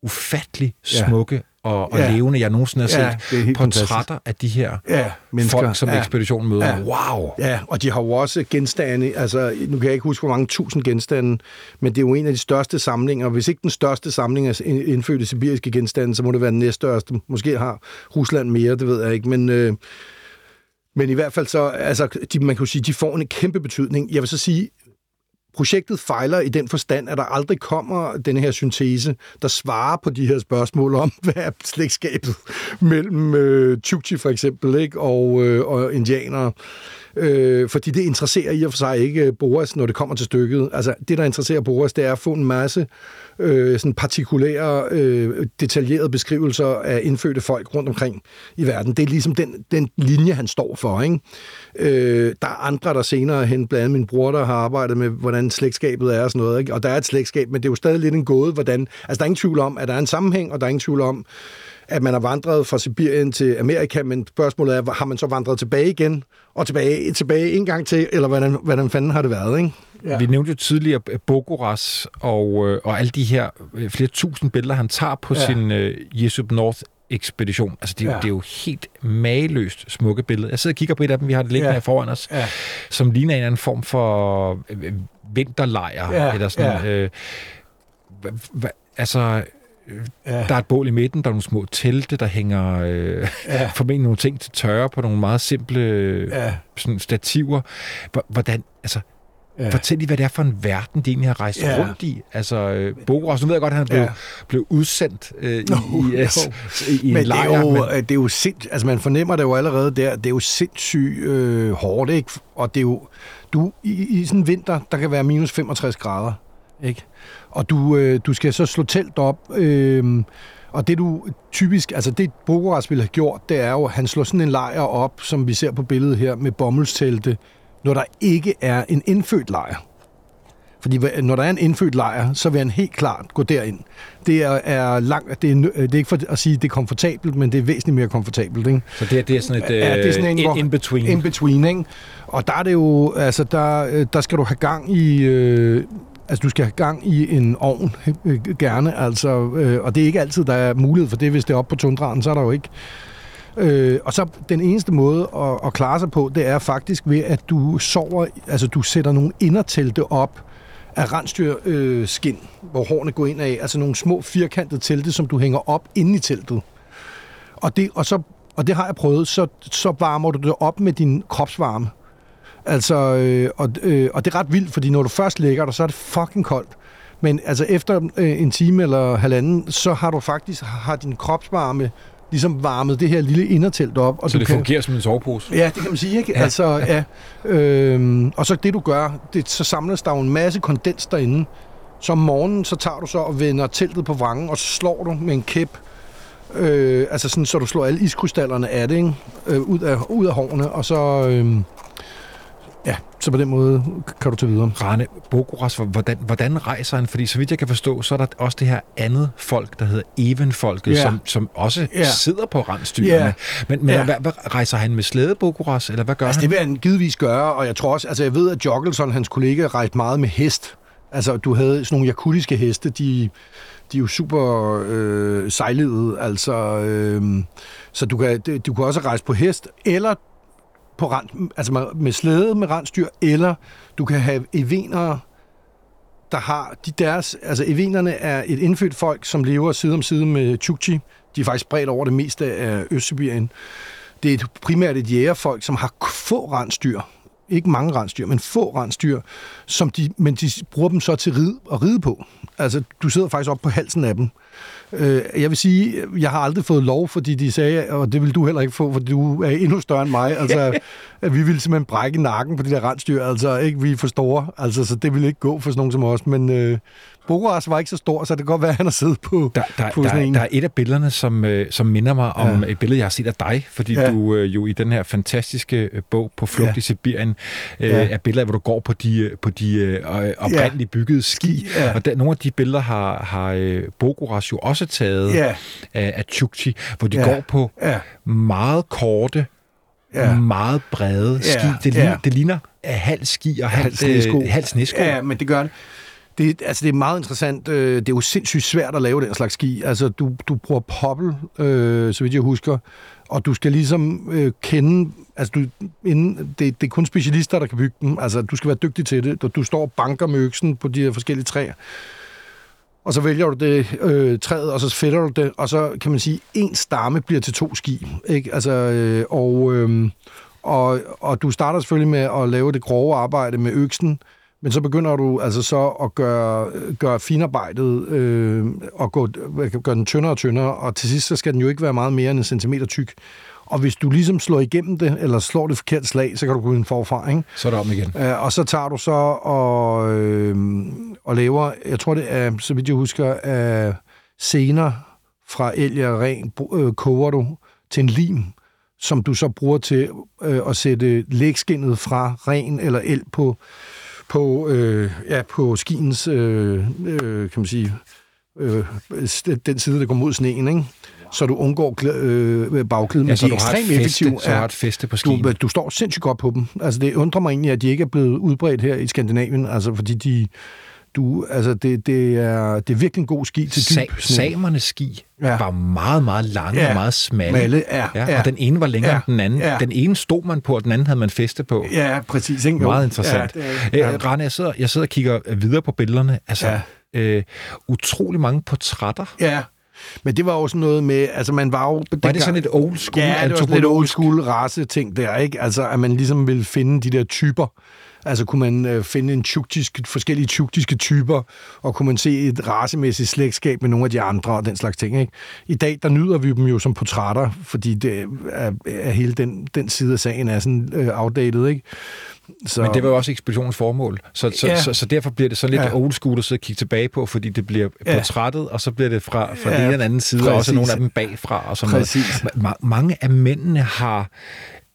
ufattelig smukke og, og Ja. levende, jeg nogensinde har set. Ja, helt Portrætter af de her ja, mennesker. folk, som ja. ekspeditionen møder. Ja. Wow! Ja, og de har jo også genstande, altså nu kan jeg ikke huske, hvor mange tusind genstande, men det er jo en af de største samlinger, hvis ikke den største samling af indfødte sibiriske genstande, så må det være den næststørste. Måske har Rusland mere, det ved jeg ikke, men, øh, men i hvert fald så, altså de, man kan jo sige, de får en kæmpe betydning. Jeg vil så sige, projektet fejler i den forstand, at der aldrig kommer den her syntese, der svarer på de her spørgsmål om, hvad er slægtskabet mellem øh, Chukchi for eksempel ikke, og, øh, og indianere. Øh, fordi det interesserer i og for sig ikke Boras, når det kommer til stykket. Altså, det, der interesserer Boras, det er at få en masse øh, Øh, sådan partikulære, øh, detaljerede beskrivelser af indfødte folk rundt omkring i verden. Det er ligesom den, den linje, han står for. Ikke? Øh, der er andre, der senere hen, blandt andet min bror, der har arbejdet med, hvordan slægtskabet er og sådan noget. Ikke? Og der er et slægtskab, men det er jo stadig lidt en gåde, hvordan... Altså, der er ingen tvivl om, at der er en sammenhæng, og der er ingen tvivl om, at man har vandret fra Sibirien til Amerika, men spørgsmålet er, har man så vandret tilbage igen, og tilbage, tilbage en gang til, eller hvordan, hvordan fanden har det været, ikke? Ja. Vi nævnte jo tidligere Bogoras og, øh, og alle de her øh, flere tusind billeder, han tager på Ja. sin øh, Jesup North ekspedition. Altså, det, er, Ja. ja. det er jo helt mageløst smukke billeder. Jeg sidder og kigger på et af dem, vi har det liggende Ja. ja. her foran os, Ja. som ligner en eller anden form for øh, vinterlejr. Ja, Eller sådan, ja. øh, hva, hva, altså, Ja. der er et bål i midten, der er nogle små telte, der hænger øh, Ja. formentlig nogle ting til tørre på nogle meget simple Ja. sådan stativer. Hvordan, altså, Ja. Fortæl lige, hvad det er for en verden, de egentlig har rejst Ja. rundt i. Altså, øh, Bogoras, nu ved jeg godt, at han blev, Ja. blev udsendt øh, i, i, jo. i, i en Men det lejr. er, jo, men, det er jo sind, altså man fornemmer det jo allerede der, det er jo sindssygt øh, hårdt, ikke? Og det er jo, du, i, i sådan en vinter, der kan være minus 65 grader, ikke? Og du, øh, du skal så slå telt op, øh, og det du typisk, altså det Bogoras ville have gjort, det er jo, at han slår sådan en lejr op, som vi ser på billedet her, med bomuldstelte, når der ikke er en indfødt lejr. Fordi når der er en indfødt lejr, så vil han helt klart gå derind. Det er, er langt, det er, det er ikke for at sige, at det er komfortabelt, men det er væsentligt mere komfortabelt. Ikke? så det, er- det er sådan et Ja, det er sådan en, øh, hvor- in, in between. In between, ikke? Og der er det jo, altså der, øh, der skal du have gang i, øh, altså du skal have gang i en ovn, øh, gerne, altså, øh, og det er ikke altid, der er mulighed for det, hvis det er oppe på tundraren, så er der jo ikke. Øh, og så den eneste måde at, at klare sig på, det er faktisk ved, at du sover, altså du sætter nogle indertelte op af rensdyr øh, skin, hvor hårene går ind af, altså nogle små firkantede telte, som du hænger op inde i teltet. Og det, og så, og det har jeg prøvet, så, så varmer du det op med din kropsvarme. Altså, øh, og, øh, og det er ret vildt, fordi når du først lægger dig, så er det fucking koldt. Men altså efter øh, en time eller halvanden, så har du faktisk har din kropsvarme ligesom varmet det her lille indertelt op. Og så det kan, fungerer som en sovepose? Ja, det kan man sige, ikke? Ja. Altså, ja. Øhm, og så det du gør, det, så samles der jo en masse kondens derinde. Så om morgenen, så tager du så og vender teltet på vrangen, og så slår du med en kæp Øh, altså sådan, så du slår alle iskrystallerne af det, ikke? Øh, ud, af, ud af hårene, og så... Øh, så på den måde kan du tage videre. Rane Bogoras, hvordan, hvordan rejser han? Fordi så vidt jeg kan forstå, så er der også det her andet folk, der hedder Evenfolket, yeah. som, som også yeah. sidder på randstyrene. Yeah. Men, men yeah. hvad, hvad, rejser han med slæde, Bogoras, eller hvad gør altså, han? det vil han givetvis gøre, og jeg tror også, altså jeg ved, at Joggelson, hans kollega, rejste meget med hest. Altså, du havde sådan nogle jakutiske heste, de de er jo super øh, sejlede, altså, øh, så du kan, du kan også rejse på hest, eller på rand, altså med, slæde med rensdyr, eller du kan have evener, der har de deres, altså evenerne er et indfødt folk, som lever side om side med Chukchi. De er faktisk spredt over det meste af Østsibirien. Det er et, primært et jægerfolk, som har få rensdyr. ikke mange rensdyr, men få rensdyr, som de, men de bruger dem så til rid, at ride på. Altså, du sidder faktisk op på halsen af dem. Øh, jeg vil sige, jeg har aldrig fået lov, fordi de sagde, og det vil du heller ikke få, fordi du er endnu større end mig. Altså, at vi ville simpelthen brække nakken på de der rensdyr. Altså, ikke vi er for store. Altså, så det ville ikke gå for sådan nogen som os. Men, øh, Boras var ikke så stor, så det kan godt være, at han har siddet på, der, der, på sådan der, en. Der er et af billederne, som, øh, som minder mig om Ja. et billede, jeg har set af dig, fordi Ja. du øh, jo i den her fantastiske øh, bog på flugt Ja. i Sibirien øh, Ja. er billeder, hvor du går på de, øh, på de øh, oprindeligt byggede ski. Ja. Og der, nogle af de billeder har, har øh, Bogoras jo også taget Ja. af, af Chukchi, hvor de Ja. går på Ja. meget korte, Ja. meget brede Ja. ski. Det ligner, Ja. det ligner øh, halv ski og halv, snesko. øh, halv snesko. Ja, men det gør det. Det, altså, det er meget interessant. Øh, Det er jo sindssygt svært at lave den slags ski. Altså, du, du bruger poppel, øh, så vidt jeg husker, og du skal ligesom øh, kende... Altså, du, inden, det, det er kun specialister, der kan bygge dem. Altså, du skal være dygtig til det. Du, du står og banker med øksen på de her forskellige træer. Og så vælger du det øh, træet, og så fætter du det, og så kan man sige, en stamme bliver til to ski. Ikke? Altså, øh, og, øh, og, og du starter selvfølgelig med at lave det grove arbejde med øksen, men så begynder du altså så at gøre, gøre finarbejdet øh, og gå, gøre den tyndere og tyndere, og til sidst så skal den jo ikke være meget mere end en centimeter tyk. Og hvis du ligesom slår igennem det, eller slår det forkert slag, så kan du gå en forfra, ikke? Så er det om igen. Øh, og så tager du så og, øh, og laver, jeg tror det er, så vidt jeg husker, af sener fra elg og ren, øh, koger du til en lim, som du så bruger til øh, at sætte lægskinnet fra ren eller el på, på, øh, ja, på skiens, øh, øh, kan man sige, øh, den side, der går mod sneen, ikke? Så du undgår øh, baggliden. Ja, Men så de er ekstremt feste, effektive. så du har et feste på skien. Du, du står sindssygt godt på dem. Altså, det undrer mig egentlig, at de ikke er blevet udbredt her i Skandinavien, altså, fordi de, du, altså, det, det, er, det er virkelig en god ski til dyb Sa- samernes ski Ja. var meget, meget lange Ja. og meget smalle. Smalle, ja, ja, ja. Og den ene var længere Ja, end den anden. ja. Den ene stod man på, og den anden havde man feste på. Ja, præcis. Ikke? Meget interessant. Ja, det, ja. Rane, jeg sidder, jeg sidder og kigger videre på billederne. Altså, ja. øh, utrolig mange portrætter. ja, men det var jo sådan noget med, altså man var jo... Var det sådan et old school Ja, det var sådan lidt old school race ting der, ikke? Altså, at man ligesom ville finde de der typer. Altså, kunne man øh, finde en tjuktisk, forskellige tjuktiske typer, og kunne man se et racemæssigt slægtskab med nogle af de andre og den slags ting, ikke? I dag, der nyder vi dem jo som portrætter, fordi det er, er hele den, den side af sagen er sådan øh, outdated, ikke? Så, Men det var jo også ekspeditionens formål. Så, så, Ja. ja. så, så derfor bliver det så lidt Ja. ja. old school at sidde og kigge tilbage på, fordi det bliver Ja. portrættet, og så bliver det fra, fra Ja, ja, den ene anden side, og også præcis. nogle af dem bagfra. Og sådan Præcis. noget. Ma- mange af mændene har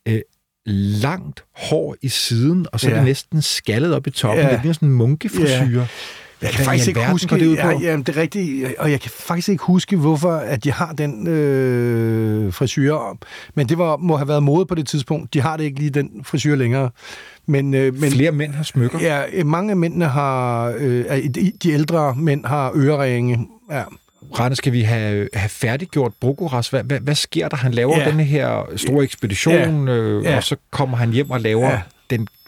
øh, langt hår i siden, og så ja. er Ja. det næsten skaldet op i toppen. Ja. Ja. Det bliver sådan en munkefrisyre. Jeg kan faktisk ikke huske, det ud på? ja, ja, det er rigtigt, og jeg kan faktisk ikke huske, hvorfor at de har den øh, frisyr. Men det var, må have været mode på det tidspunkt. De har det ikke lige den frisyr længere. Men, øh, men Flere mænd har smykker. ja, øh, mange af mændene har, øh, de- ældre mænd har øreringe. Ja. Rane, skal vi have, have færdiggjort Brokoras? Hvad, hvad, hvad sker der? Han laver Ja. ja. den her store ekspedition, ja. Øh, Ja. og så kommer han hjem og laver Ja.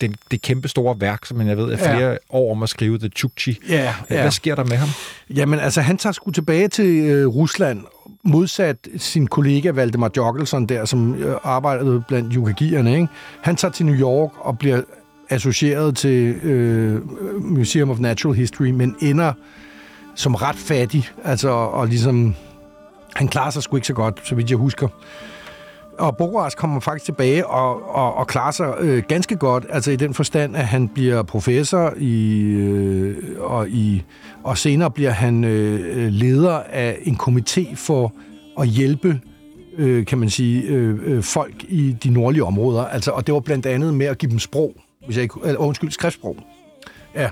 Den, det kæmpe store værk, som jeg ved er flere ja. år om at skrive, The Chukchi. Ja, Hvad, ja. hvad sker der med ham? Jamen, altså, han tager sgu tilbage til øh, Rusland, modsat sin kollega Valdemar Jokkelson der, som øh, arbejdede blandt yukagierne, ikke? Han tager til New York og bliver associeret til øh, Museum of Natural History, men ender som ret fattig, altså, og ligesom, han klarer sig sgu ikke så godt, så vidt jeg husker. Og Boras kommer faktisk tilbage og, og, og klarer sig øh, ganske godt, altså i den forstand, at han bliver professor, i, øh, og, i, og senere bliver han øh, leder af en komité for at hjælpe øh, kan man sige, øh, øh, folk i de nordlige områder. Altså, og det var blandt andet med at give dem sprog, hvis jeg ikke, eller, undskyld, skriftsprog. Ja,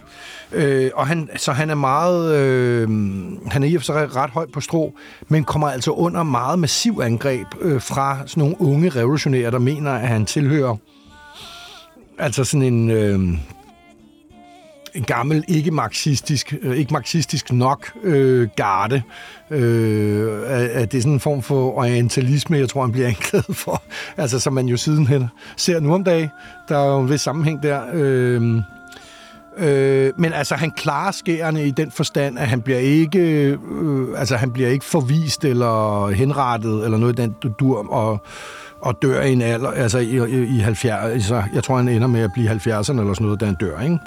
øh, og han, så han er meget, øh, han er i og for sig ret højt på strå, men kommer altså under meget massiv angreb øh, fra sådan nogle unge revolutionære, der mener, at han tilhører altså sådan en, øh, en gammel, ikke marxistisk, øh, ikke marxistisk nok øh, garde. Øh, at det er sådan en form for orientalisme, jeg tror, han bliver anklaget for. Altså, som man jo sidenhen ser nu om dagen. Der er jo en vis sammenhæng der. Øh, Øh, men altså, han klarer skærene i den forstand, at han bliver ikke, øh, altså, han bliver ikke forvist eller henrettet eller noget den dur, og, og dør i en alder, altså i, i, i 70, altså, jeg tror, han ender med at blive 70'erne eller sådan noget, da han dør, ikke?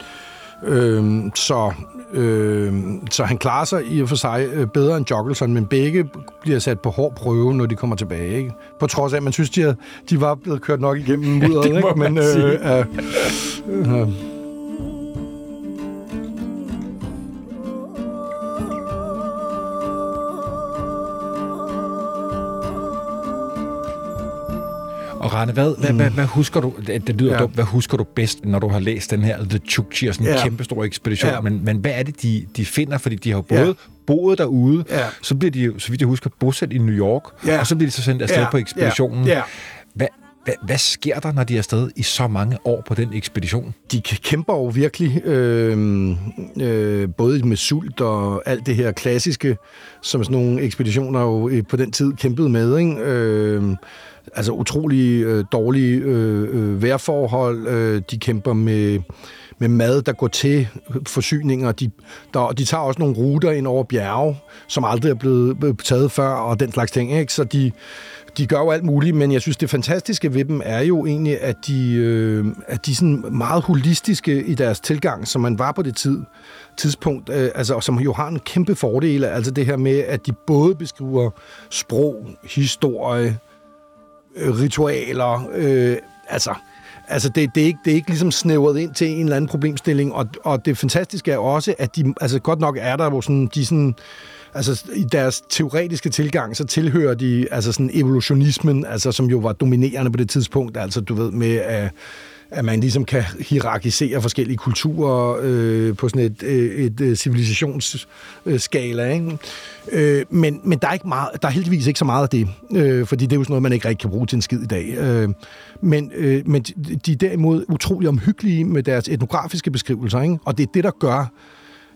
Øh, så, øh, så han klarer sig i og for sig øh, bedre end Jockelson, men begge bliver sat på hård prøve, når de kommer tilbage. Ikke? På trods af, at man synes, de, havde, de var blevet kørt nok igennem mudderet. må ikke? Men, øh, øh, øh, Og Rane, hvad, mm. hvad, hvad, hvad husker du, det, det lyder ja. dumt, hvad husker du bedst, når du har læst den her The Chukchi, og sådan en ja. kæmpe stor ekspedition, ja. men, men hvad er det, de, de finder? Fordi de har jo både ja. boet derude, ja. så bliver de så vidt jeg husker, bosat i New York, ja. og så bliver de så sendt afsted ja. på ekspeditionen. Ja. Ja. Hvad, hvad, hvad sker der, når de er afsted i så mange år på den ekspedition? De kæmper jo virkelig, øh, øh, både med sult og alt det her klassiske, som sådan nogle ekspeditioner jo på den tid kæmpede med. Ikke? Øh, altså utrolig øh, dårlige øh, øh, vejrforhold. Øh, de kæmper med, med mad, der går til forsyninger. De, der, de tager også nogle ruter ind over bjerge, som aldrig er blevet øh, taget før, og den slags ting. Ikke? Så de, de gør jo alt muligt, men jeg synes, det fantastiske ved dem er jo egentlig, at de, øh, at de er sådan meget holistiske i deres tilgang, som man var på det tid, tidspunkt, øh, altså, som jo har en kæmpe fordel, altså det her med, at de både beskriver sprog, historie, øh, ritualer, øh, altså... Altså, det, det, er ikke, det er ikke ligesom snævret ind til en eller anden problemstilling, og, og det fantastiske er også, at de, altså godt nok er der, hvor sådan, de sådan, altså i deres teoretiske tilgang, så tilhører de altså sådan evolutionismen, altså som jo var dominerende på det tidspunkt, altså du ved med, øh, at man ligesom kan hierarkisere forskellige kulturer øh, på sådan et, øh, et, et civilisationsskala. Ikke? Øh, men, men der er ikke meget, der er heldigvis ikke så meget af det, øh, fordi det er jo sådan noget, man ikke rigtig kan bruge til en skid i dag. Øh, men, øh, men de er derimod utrolig omhyggelige med deres etnografiske beskrivelser, ikke? og det er det, der gør,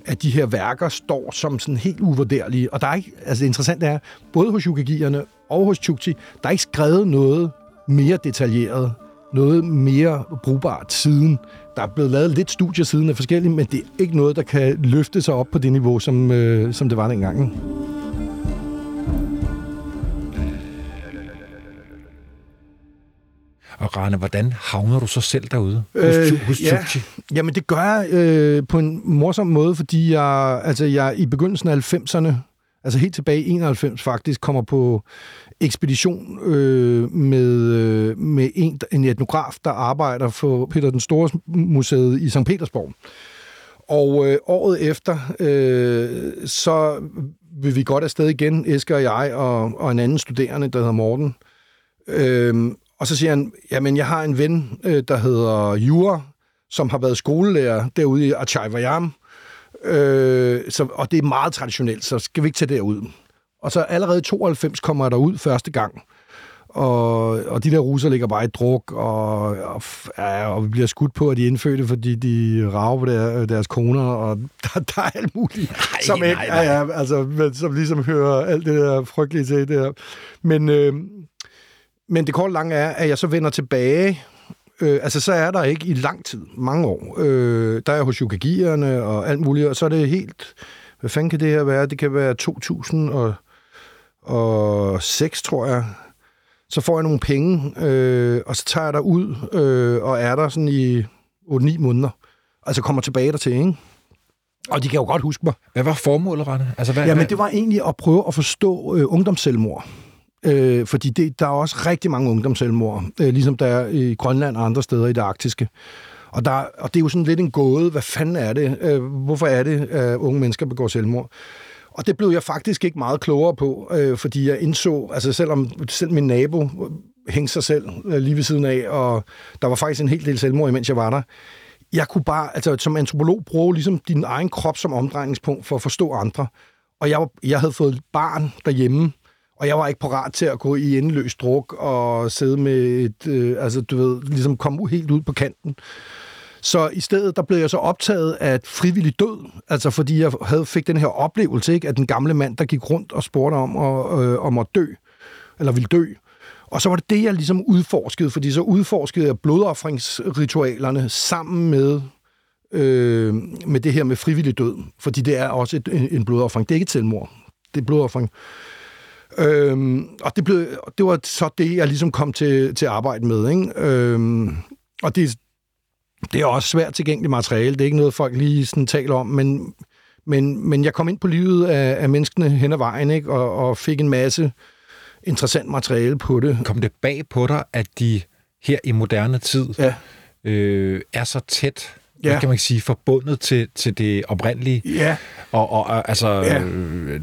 at de her værker står som sådan helt uvurderlige. Og der er ikke, altså det interessante er, både hos yukagierne og hos Chukchi, der er ikke skrevet noget mere detaljeret noget mere brugbart siden. Der er blevet lavet lidt studier siden af forskellige, men det er ikke noget, der kan løfte sig op på det niveau, som, øh, som det var dengang. Og Rane, hvordan havner du så selv derude hos, øh, hos ja, Jamen det gør jeg øh, på en morsom måde, fordi jeg, altså jeg i begyndelsen af 90'erne, altså helt tilbage i 91 faktisk, kommer på ekspedition øh, med, øh, med en, en etnograf, der arbejder for Peter den Store Museet i St. Petersborg. Og øh, året efter, øh, så vil vi godt afsted igen, Esker og jeg, og, og en anden studerende, der hedder Morten. Øh, og så siger han, jamen jeg har en ven, øh, der hedder Jura, som har været skolelærer derude i Achayvayam, øh, så, og det er meget traditionelt, så skal vi ikke tage derud. Og så allerede i 92 kommer jeg derud første gang. Og, og de der russer ligger bare i druk, og, og, ja, og vi bliver skudt på, at de indfødte, fordi de rager på der, deres koner, og der, der er alt muligt, nej, som, ikke, nej, nej. Ja, ja, altså, som ligesom hører alt det der frygtelige til. Det der. Men, øh, men det korte lange er, at jeg så vender tilbage Øh, altså, så er der ikke i lang tid, mange år. Øh, der er hos yukagierne og alt muligt, og så er det helt... Hvad fanden kan det her være? Det kan være 2000 og og 6, tror jeg, så får jeg nogle penge, øh, og så tager jeg der ud øh, og er der sådan i 8-9 måneder. Altså kommer tilbage dertil, ikke? Og de kan jo godt huske mig. Hvad var formålet, Rane? Altså, hvad, Jamen, det var egentlig at prøve at forstå øh, ungdomsselvmord. Øh, fordi det, der er også rigtig mange ungdomsselvmord, øh, ligesom der er i Grønland og andre steder i det arktiske. Og, der, og det er jo sådan lidt en gåde. Hvad fanden er det? Øh, hvorfor er det, at unge mennesker begår selvmord? Og det blev jeg faktisk ikke meget klogere på, øh, fordi jeg indså, altså selvom selv min nabo øh, hængte sig selv øh, lige ved siden af, og der var faktisk en hel del selvmord, imens jeg var der. Jeg kunne bare, altså som antropolog, bruge ligesom din egen krop som omdrejningspunkt for at forstå andre. Og jeg, jeg havde fået barn derhjemme, og jeg var ikke parat til at gå i endeløs druk og sidde med et, øh, altså du ved, ligesom komme helt ud på kanten. Så i stedet, der blev jeg så optaget af frivillig død, altså fordi jeg havde, fik den her oplevelse, ikke, at den gamle mand, der gik rundt og spurgte om, og, øh, om at dø, eller ville dø. Og så var det det, jeg ligesom udforskede, fordi så udforskede jeg blodoffringsritualerne sammen med, øh, med det her med frivillig død, fordi det er også et, en blodoffring. Det er ikke et selvmord, det er blodoffring. Øhm, og det, blev, det var så det, jeg ligesom kom til, til at arbejde med. Ikke? Øhm, og det, det er også svært tilgængeligt materiale. Det er ikke noget, folk lige sådan taler om, men, men, men jeg kom ind på livet af, af menneskene hen ad vejen, ikke? Og, og fik en masse interessant materiale på det. Kom det bag på dig, at de her i moderne tid Ja. øh, er så tæt, Ja. hvad kan man sige, forbundet til, til det oprindelige? Ja, Og, og og, altså, Ja. øh,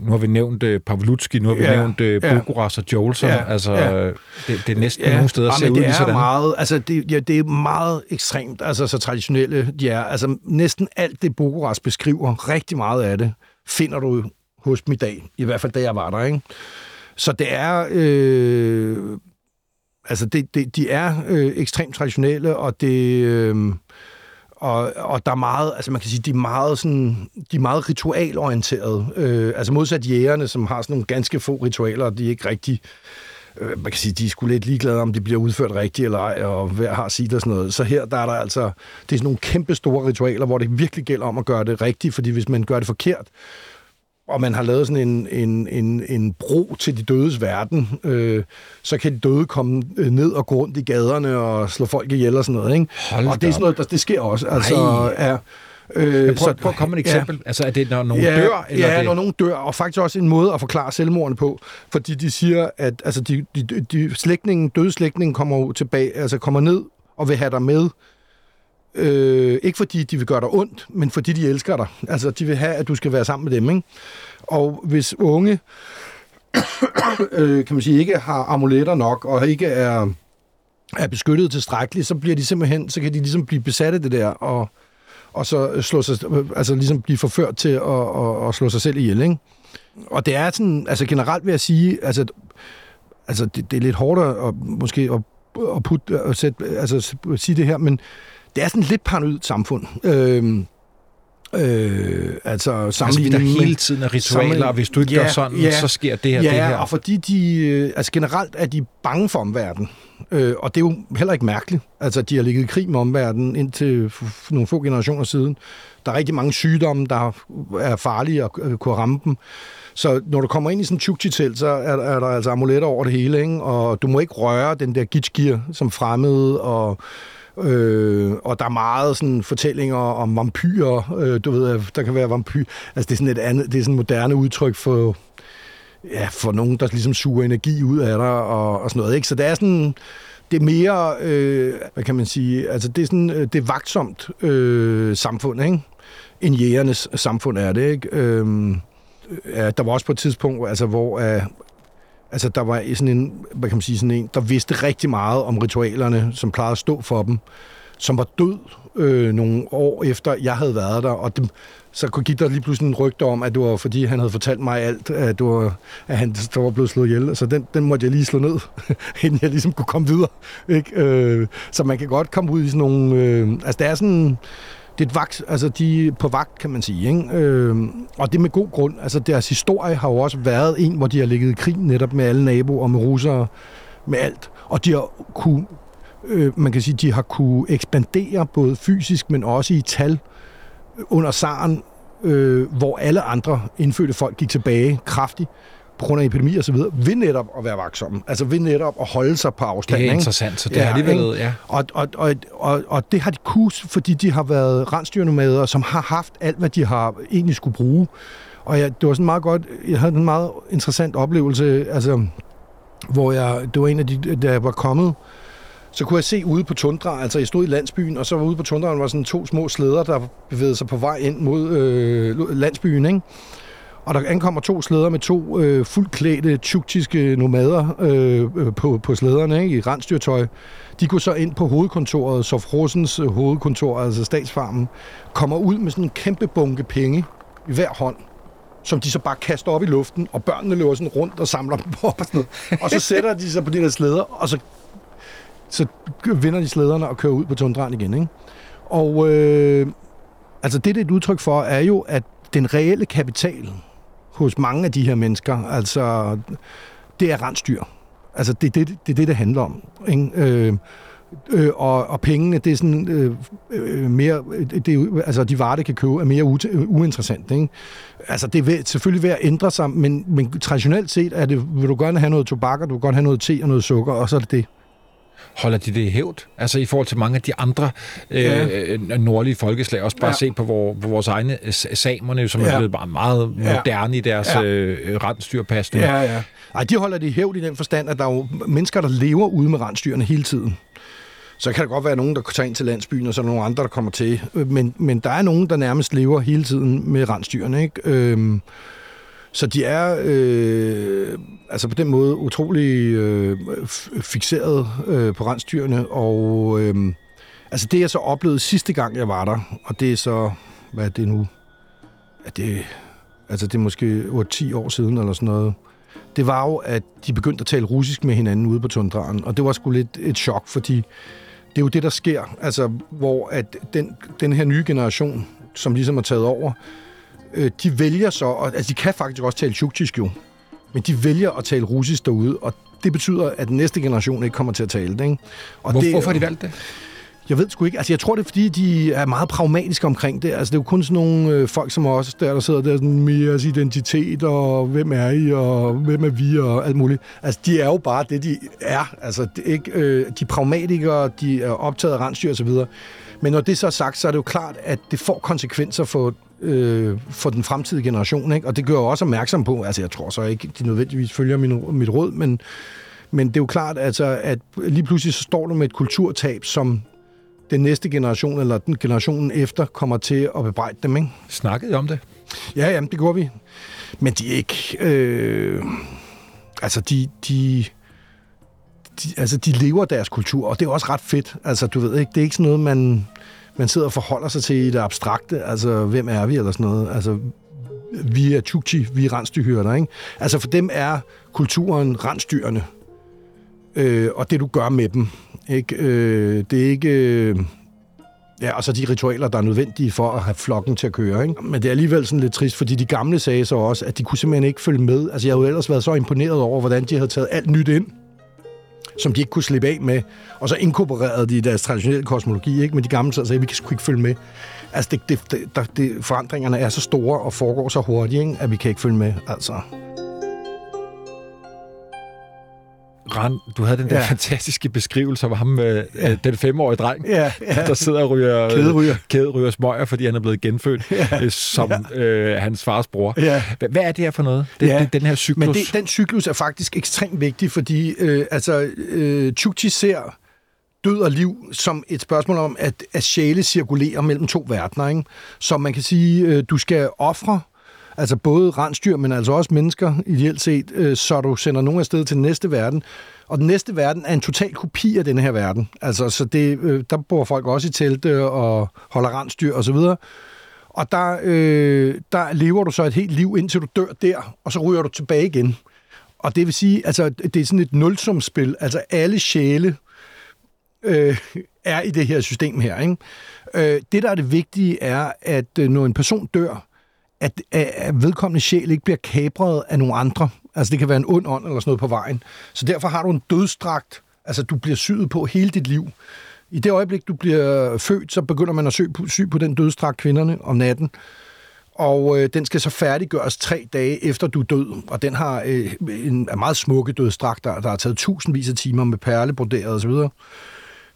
nu har vi nævnt øh, Pavlutski, nu har vi Ja, nævnt øh, ja. Bogoras og Jolson. Ja, Altså, ja. det, det er næsten ja. nogle steder ja, ser ud det er sådan. meget, altså det, ja, det er meget ekstremt, altså så traditionelle de er. Altså næsten alt det, Bogoras beskriver, rigtig meget af det, finder du hos dem i dag. I hvert fald, da jeg var der, ikke? Så det er... Øh, altså, det, det, de er øh, ekstremt traditionelle, og det... Øh, og, og der er meget, altså man kan sige, de er meget, sådan, de er meget ritualorienterede. Øh, altså modsat jægerne, som har sådan nogle ganske få ritualer, og de er ikke rigtig øh, man kan sige, de er sgu lidt ligeglade, om de bliver udført rigtigt eller ej, og hver har sit og sådan noget. Så her, der er der altså, det er sådan nogle kæmpe store ritualer, hvor det virkelig gælder om at gøre det rigtigt, fordi hvis man gør det forkert, og man har lavet sådan en, en, en, en bro til de dødes verden, øh, så kan de døde komme øh, ned og gå rundt i gaderne og slå folk ihjel og sådan noget. Ikke? Hold og det er sådan noget, der, det sker også. Altså, Ej. er, øh, prøv, prøv at komme med et eksempel. Ja. Altså, er det, når nogen ja, dør? Eller ja, det? når nogen dør, og faktisk også en måde at forklare selvmordene på, fordi de siger, at altså, de, de, de, slægtningen, døde slægtningen kommer tilbage, altså kommer ned og vil have dig med, øh, ikke fordi de vil gøre dig ondt, men fordi de elsker dig. Altså, de vil have, at du skal være sammen med dem, ikke? Og hvis unge, øh, kan man sige, ikke har amuletter nok, og ikke er, er beskyttet tilstrækkeligt, så bliver de simpelthen, så kan de ligesom blive besat af det der, og, og så slå sig, altså ligesom blive forført til at, at, at slå sig selv ihjel, ikke? Og det er sådan, altså generelt vil jeg sige, altså, altså det, det er lidt hårdt at, måske at, at, putte, at sætte, altså, at sige det her, men det er sådan lidt paranoid samfund. Øhm, øh, altså Altså, sammenlignet der med- hele tiden er ritualer, og hvis du ikke Ja, gør sådan, ja. så sker det her, ja, det her. og fordi de, øh, altså generelt er de bange for omverdenen. Øh, og det er jo heller ikke mærkeligt. Altså, de har ligget i krig med omverdenen indtil nogle få generationer siden. Der er rigtig mange sygdomme, der er farlige at øh, kunne ramme dem. Så når du kommer ind i sådan en chukchi-telt, så er, er der altså amuletter over det hele, ikke? og du må ikke røre den der gitchgear som fremmede, og Øh, og der er meget sådan fortællinger om vampyrer. Øh, du ved, der kan være vampyr. Altså det er sådan et andet, det er sådan et moderne udtryk for ja, for nogen, der ligesom suger energi ud af dig og, og sådan noget. Ikke? Så det er sådan, det er mere, øh, hvad kan man sige, altså det er sådan, øh, det er vagtsomt øh, samfund, ikke? En jægernes samfund er det, ikke? Øh, ja, der var også på et tidspunkt, altså, hvor øh, altså, der var sådan en, hvad kan man sige, sådan en, der vidste rigtig meget om ritualerne, som plejede at stå for dem, som var død øh, nogle år efter, jeg havde været der, og det, så give der lige pludselig en rygte om, at det var fordi, han havde fortalt mig alt, at, det var, at han der var blevet slået ihjel. Så den, den måtte jeg lige slå ned, inden jeg ligesom kunne komme videre. Ikke? Øh, så man kan godt komme ud i sådan nogle... Øh, altså, det er sådan... Det er et vagt, altså de er på vagt, kan man sige. Ikke? Øh, og det med god grund. Altså deres historie har jo også været en, hvor de har ligget i krig netop med alle naboer, med russere, med alt. Og de har kunne, øh, man kan sige, de har kunne ekspandere både fysisk, men også i tal under zaren, øh, hvor alle andre indfødte folk gik tilbage kraftigt på grund af epidemi og så videre, ved netop at være vaksomme. Altså ved netop at holde sig på afstand. Det er ikke? interessant, så det ja, har alligevel... Ja. Og, og, og, og, og det har de kus, fordi de har været rensdyrnomader, som har haft alt, hvad de har egentlig skulle bruge. Og jeg, det var sådan meget godt, jeg havde en meget interessant oplevelse, altså, hvor jeg, det var en af de, der var kommet, så kunne jeg se ude på tundra, altså jeg stod i landsbyen, og så var ude på tundraen var sådan to små slæder, der bevægede sig på vej ind mod øh, landsbyen, ikke? Og der ankommer to slæder med to øh, fuldklædte tjuktiske nomader øh, øh, på, på slæderne ikke, i rensdyrtøj. De går så ind på hovedkontoret, så Rosens øh, hovedkontor, altså statsfarmen, kommer ud med sådan en kæmpe bunke penge i hver hånd som de så bare kaster op i luften, og børnene løber sådan rundt og samler dem op og sådan noget. Og så sætter de sig på de der slæder, og så, så vinder de slæderne og kører ud på tundraen igen. Ikke? Og øh, altså det, det er et udtryk for, er jo, at den reelle kapital hos mange af de her mennesker, altså det er rensdyr. Altså det er det, det, det, det handler om. Ikke? Øh, Øh, og, og pengene, det er sådan øh, øh, mere, øh, det altså de varer, det kan købe, er mere uinteressant. Ikke? Altså det er selvfølgelig ved at ændre sig, men, men traditionelt set er det, vil du gerne have noget tobak, og du vil gerne have noget te og noget sukker, og så er det det. Holder de det i hævd? Altså i forhold til mange af de andre øh, ja. nordlige folkeslag, også bare ja. se på, hvor, på vores egne samerne, som ja. er blevet meget, meget moderne ja. i deres ja. øh, rensdyrpasning. Ja, ja. Ej, de holder det i hævd i den forstand, at der er jo mennesker, der lever ude med rensdyrene hele tiden. Så kan der godt være nogen, der tager ind til landsbyen, og så er der nogle andre, der kommer til. Men, men der er nogen, der nærmest lever hele tiden med rensdyrene. Ikke? Øhm, så de er øh, altså på den måde utrolig øh, fixeret øh, på rensdyrene. Og øh, altså det, jeg så oplevede sidste gang, jeg var der, og det er så, hvad er det nu? Er det, altså det er måske 8-10 år siden eller sådan noget det var jo, at de begyndte at tale russisk med hinanden ude på tundraen, og det var sgu lidt et chok, fordi det er jo det, der sker, altså, hvor at den, den her nye generation, som ligesom er taget over, øh, de vælger så, og, altså de kan faktisk også tale tjuktisk jo, men de vælger at tale russisk derude, og det betyder, at den næste generation ikke kommer til at tale det. Ikke? Og Hvor, det, hvorfor har de valgt det? Jeg ved sgu ikke. Altså, jeg tror, det er, fordi de er meget pragmatiske omkring det. Altså, det er jo kun sådan nogle øh, folk som os, der, der sidder der sådan med jeres identitet, og hvem er I, og hvem er vi, og alt muligt. Altså, de er jo bare det, de er. Altså, det ikke, øh, de er pragmatikere, de er optaget af rensdyr osv. Men når det så er sagt, så er det jo klart, at det får konsekvenser for øh, for den fremtidige generation, ikke? Og det gør jeg også opmærksom på. Altså, jeg tror så ikke, de nødvendigvis følger min, mit råd, men, men det er jo klart, altså, at lige pludselig så står du med et kulturtab, som den næste generation, eller den generationen efter, kommer til at bebrejde dem, ikke? Snakkede I om det? Ja, jamen, det gjorde vi. Men de er ikke... Øh, altså, de, de, de, altså, de lever deres kultur, og det er også ret fedt. Altså, du ved ikke, det er ikke sådan noget, man, man sidder og forholder sig til i det abstrakte. Altså, hvem er vi, eller sådan noget. Altså, vi er Chukchi, vi er rensdyrhyrder, ikke? Altså, for dem er kulturen rensdyrene. Øh, og det, du gør med dem, ikke? Øh, det er ikke... Øh, Ja, og så de ritualer, der er nødvendige for at have flokken til at køre. Ikke? Men det er alligevel sådan lidt trist, fordi de gamle sagde så også, at de kunne simpelthen ikke følge med. Altså, jeg havde jo ellers været så imponeret over, hvordan de havde taget alt nyt ind, som de ikke kunne slippe af med, og så inkorporerede de deres traditionelle kosmologi, ikke? Men de gamle sagde, at vi kan sgu ikke følge med. Altså, det, det, det, det, forandringerne er så store og foregår så hurtigt, ikke? at vi kan ikke følge med. Altså. Rand, du havde den der ja. fantastiske beskrivelse af ham, med ja. Øh, den femårige dreng, ja, ja. der sidder og ryger, kæderyger. kæderyger smøger, fordi han er blevet genfødt ja. øh, som ja. øh, hans fars bror. Ja. Hvad er det her for noget? Det, ja. det, den her cyklus? Men det, den cyklus er faktisk ekstremt vigtig, fordi øh, altså, øh, Chukchi ser død og liv som et spørgsmål om, at, at sjæle cirkulerer mellem to verdener. Ikke? Så man kan sige, øh, du skal ofre altså både rensdyr, men altså også mennesker, ideelt set, øh, så du sender nogen afsted til den næste verden. Og den næste verden er en total kopi af den her verden. Altså, så det, øh, der bor folk også i telte og holder rensdyr og så videre. Og der, øh, der lever du så et helt liv, indtil du dør der, og så ryger du tilbage igen. Og det vil sige, altså, det er sådan et nulsumspil. Altså, alle sjæle øh, er i det her system her. Ikke? Øh, det, der er det vigtige, er, at øh, når en person dør, at, at vedkommende sjæl ikke bliver kabret af nogle andre. Altså det kan være en ond ånd eller sådan noget på vejen. Så derfor har du en dødstragt, altså du bliver syet på hele dit liv. I det øjeblik, du bliver født, så begynder man at sy på, sy på den dødstrakt kvinderne om natten. Og øh, den skal så færdiggøres tre dage efter du er død. Og den har øh, en meget smukke dødstragt, der, der har taget tusindvis af timer med perlebroderet osv.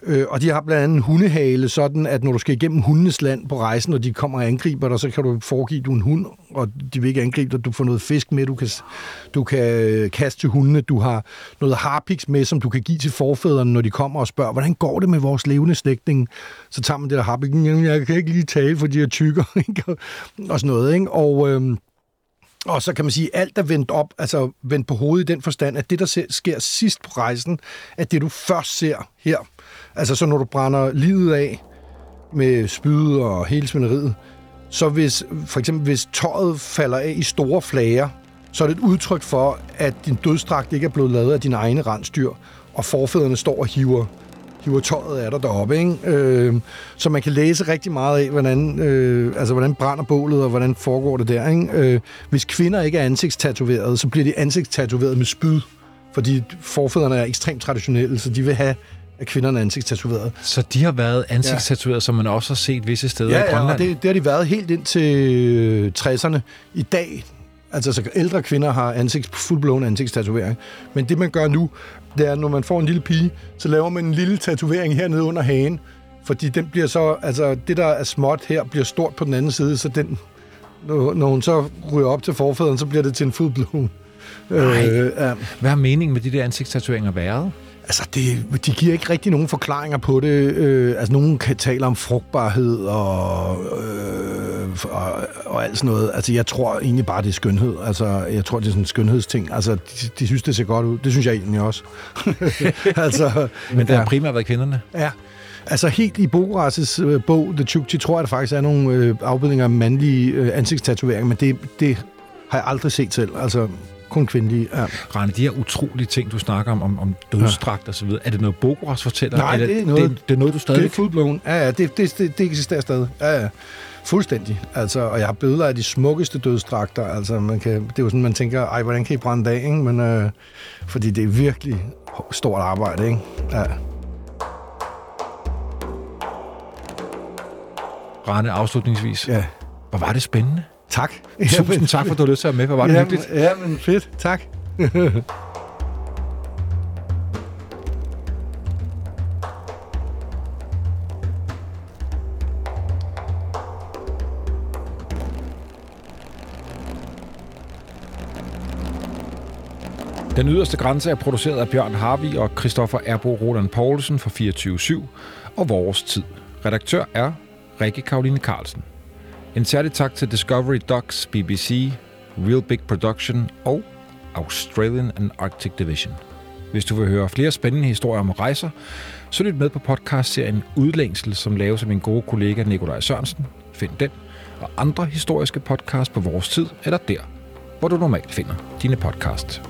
Øh, og de har blandt andet en hundehale, sådan at når du skal igennem hundenes land på rejsen, og de kommer og angriber dig, så kan du foregive, du en hund, og de vil ikke angribe dig. Du får noget fisk med, du kan, du kan øh, kaste til hundene. Du har noget harpiks med, som du kan give til forfædrene, når de kommer og spørger, hvordan går det med vores levende slægtning? Så tager man det der harpiks, jeg kan ikke lige tale, for de er tykker, og sådan noget. Ikke? Og... Øh, og så kan man sige, at alt er vendt op, altså vendt på hovedet i den forstand, at det, der sker sidst på rejsen, er det, du først ser her. Altså så når du brænder livet af med spyd og hele svineriet, så hvis for eksempel hvis tøjet falder af i store flager, så er det et udtryk for, at din dødstrakt ikke er blevet lavet af dine egne rensdyr, og forfædrene står og hiver hiver tøjet af dig deroppe. Ikke? Øh, så man kan læse rigtig meget af, hvordan, øh, altså, hvordan brænder bålet, og hvordan foregår det der. Ikke? Øh, hvis kvinder ikke er ansigtstatoveret, så bliver de ansigtstatoveret med spyd, fordi forfædrene er ekstremt traditionelle, så de vil have at kvinderne er ansigtstatoveret. Så de har været ansigtstatoveret, ja. som man også har set visse steder ja, i Grønland? Ja, det, det har de været helt ind til 60'erne. I dag, altså så ældre kvinder har ansigt, fuldblåen ansigtstatovering. Men det, man gør nu, det er, når man får en lille pige, så laver man en lille tatovering hernede under hagen, fordi den bliver så, altså det, der er småt her, bliver stort på den anden side, så den, når, hun så ryger op til forfædren, så bliver det til en fuldblåen. Nej. Øh, ja. Hvad har meningen med de der ansigtstatoveringer været? Altså, det, de giver ikke rigtig nogen forklaringer på det. Øh, altså, nogen kan tale om frugtbarhed og, øh, og, og alt sådan noget. Altså, jeg tror egentlig bare, det er skønhed. Altså, jeg tror, det er sådan en skønhedsting. Altså, de, de synes, det ser godt ud. Det synes jeg egentlig også. altså, Men det har ja. primært været kvinderne? Ja. Altså helt i Boras' øh, bog, The Chukchi, tror jeg, der faktisk er nogle øh, afbildninger af mandlige øh, ansigtstatoveringer, men det, det har jeg aldrig set selv. Altså, kun kvindelige. Ja. Rane, de her utrolige ting, du snakker om, om, om dødstrakt og så videre, er det noget Bogoras fortæller? Nej, det, det er noget, det, det er noget, du stadig... Det er fuldblåen. Ja, ja, det, det, det, det eksisterer stadig. Ja, ja. Fuldstændig. Altså, og jeg har billeder af de smukkeste dødstrakter. Altså, man kan, det er jo sådan, man tænker, ej, hvordan kan I brænde af, ikke? Men, øh, fordi det er virkelig stort arbejde, ikke? Ja. Rane, afslutningsvis. Ja. Hvor var det spændende. Tak. Tusind tak, for at du har lyst til at være med. Hvor var det jamen, hyggeligt. Ja, men fedt. Tak. Den yderste grænse er produceret af Bjørn Harvi og Christoffer Erbo Roland Poulsen for 24-7 og Vores Tid. Redaktør er Rikke Karoline Carlsen. En særlig tak til Discovery Docs, BBC, Real Big Production og Australian and Arctic Division. Hvis du vil høre flere spændende historier om rejser, så lyt med på podcastserien Udlængsel, som laves af min gode kollega Nikolaj Sørensen. Find den og andre historiske podcasts på vores tid, eller der, hvor du normalt finder dine podcasts.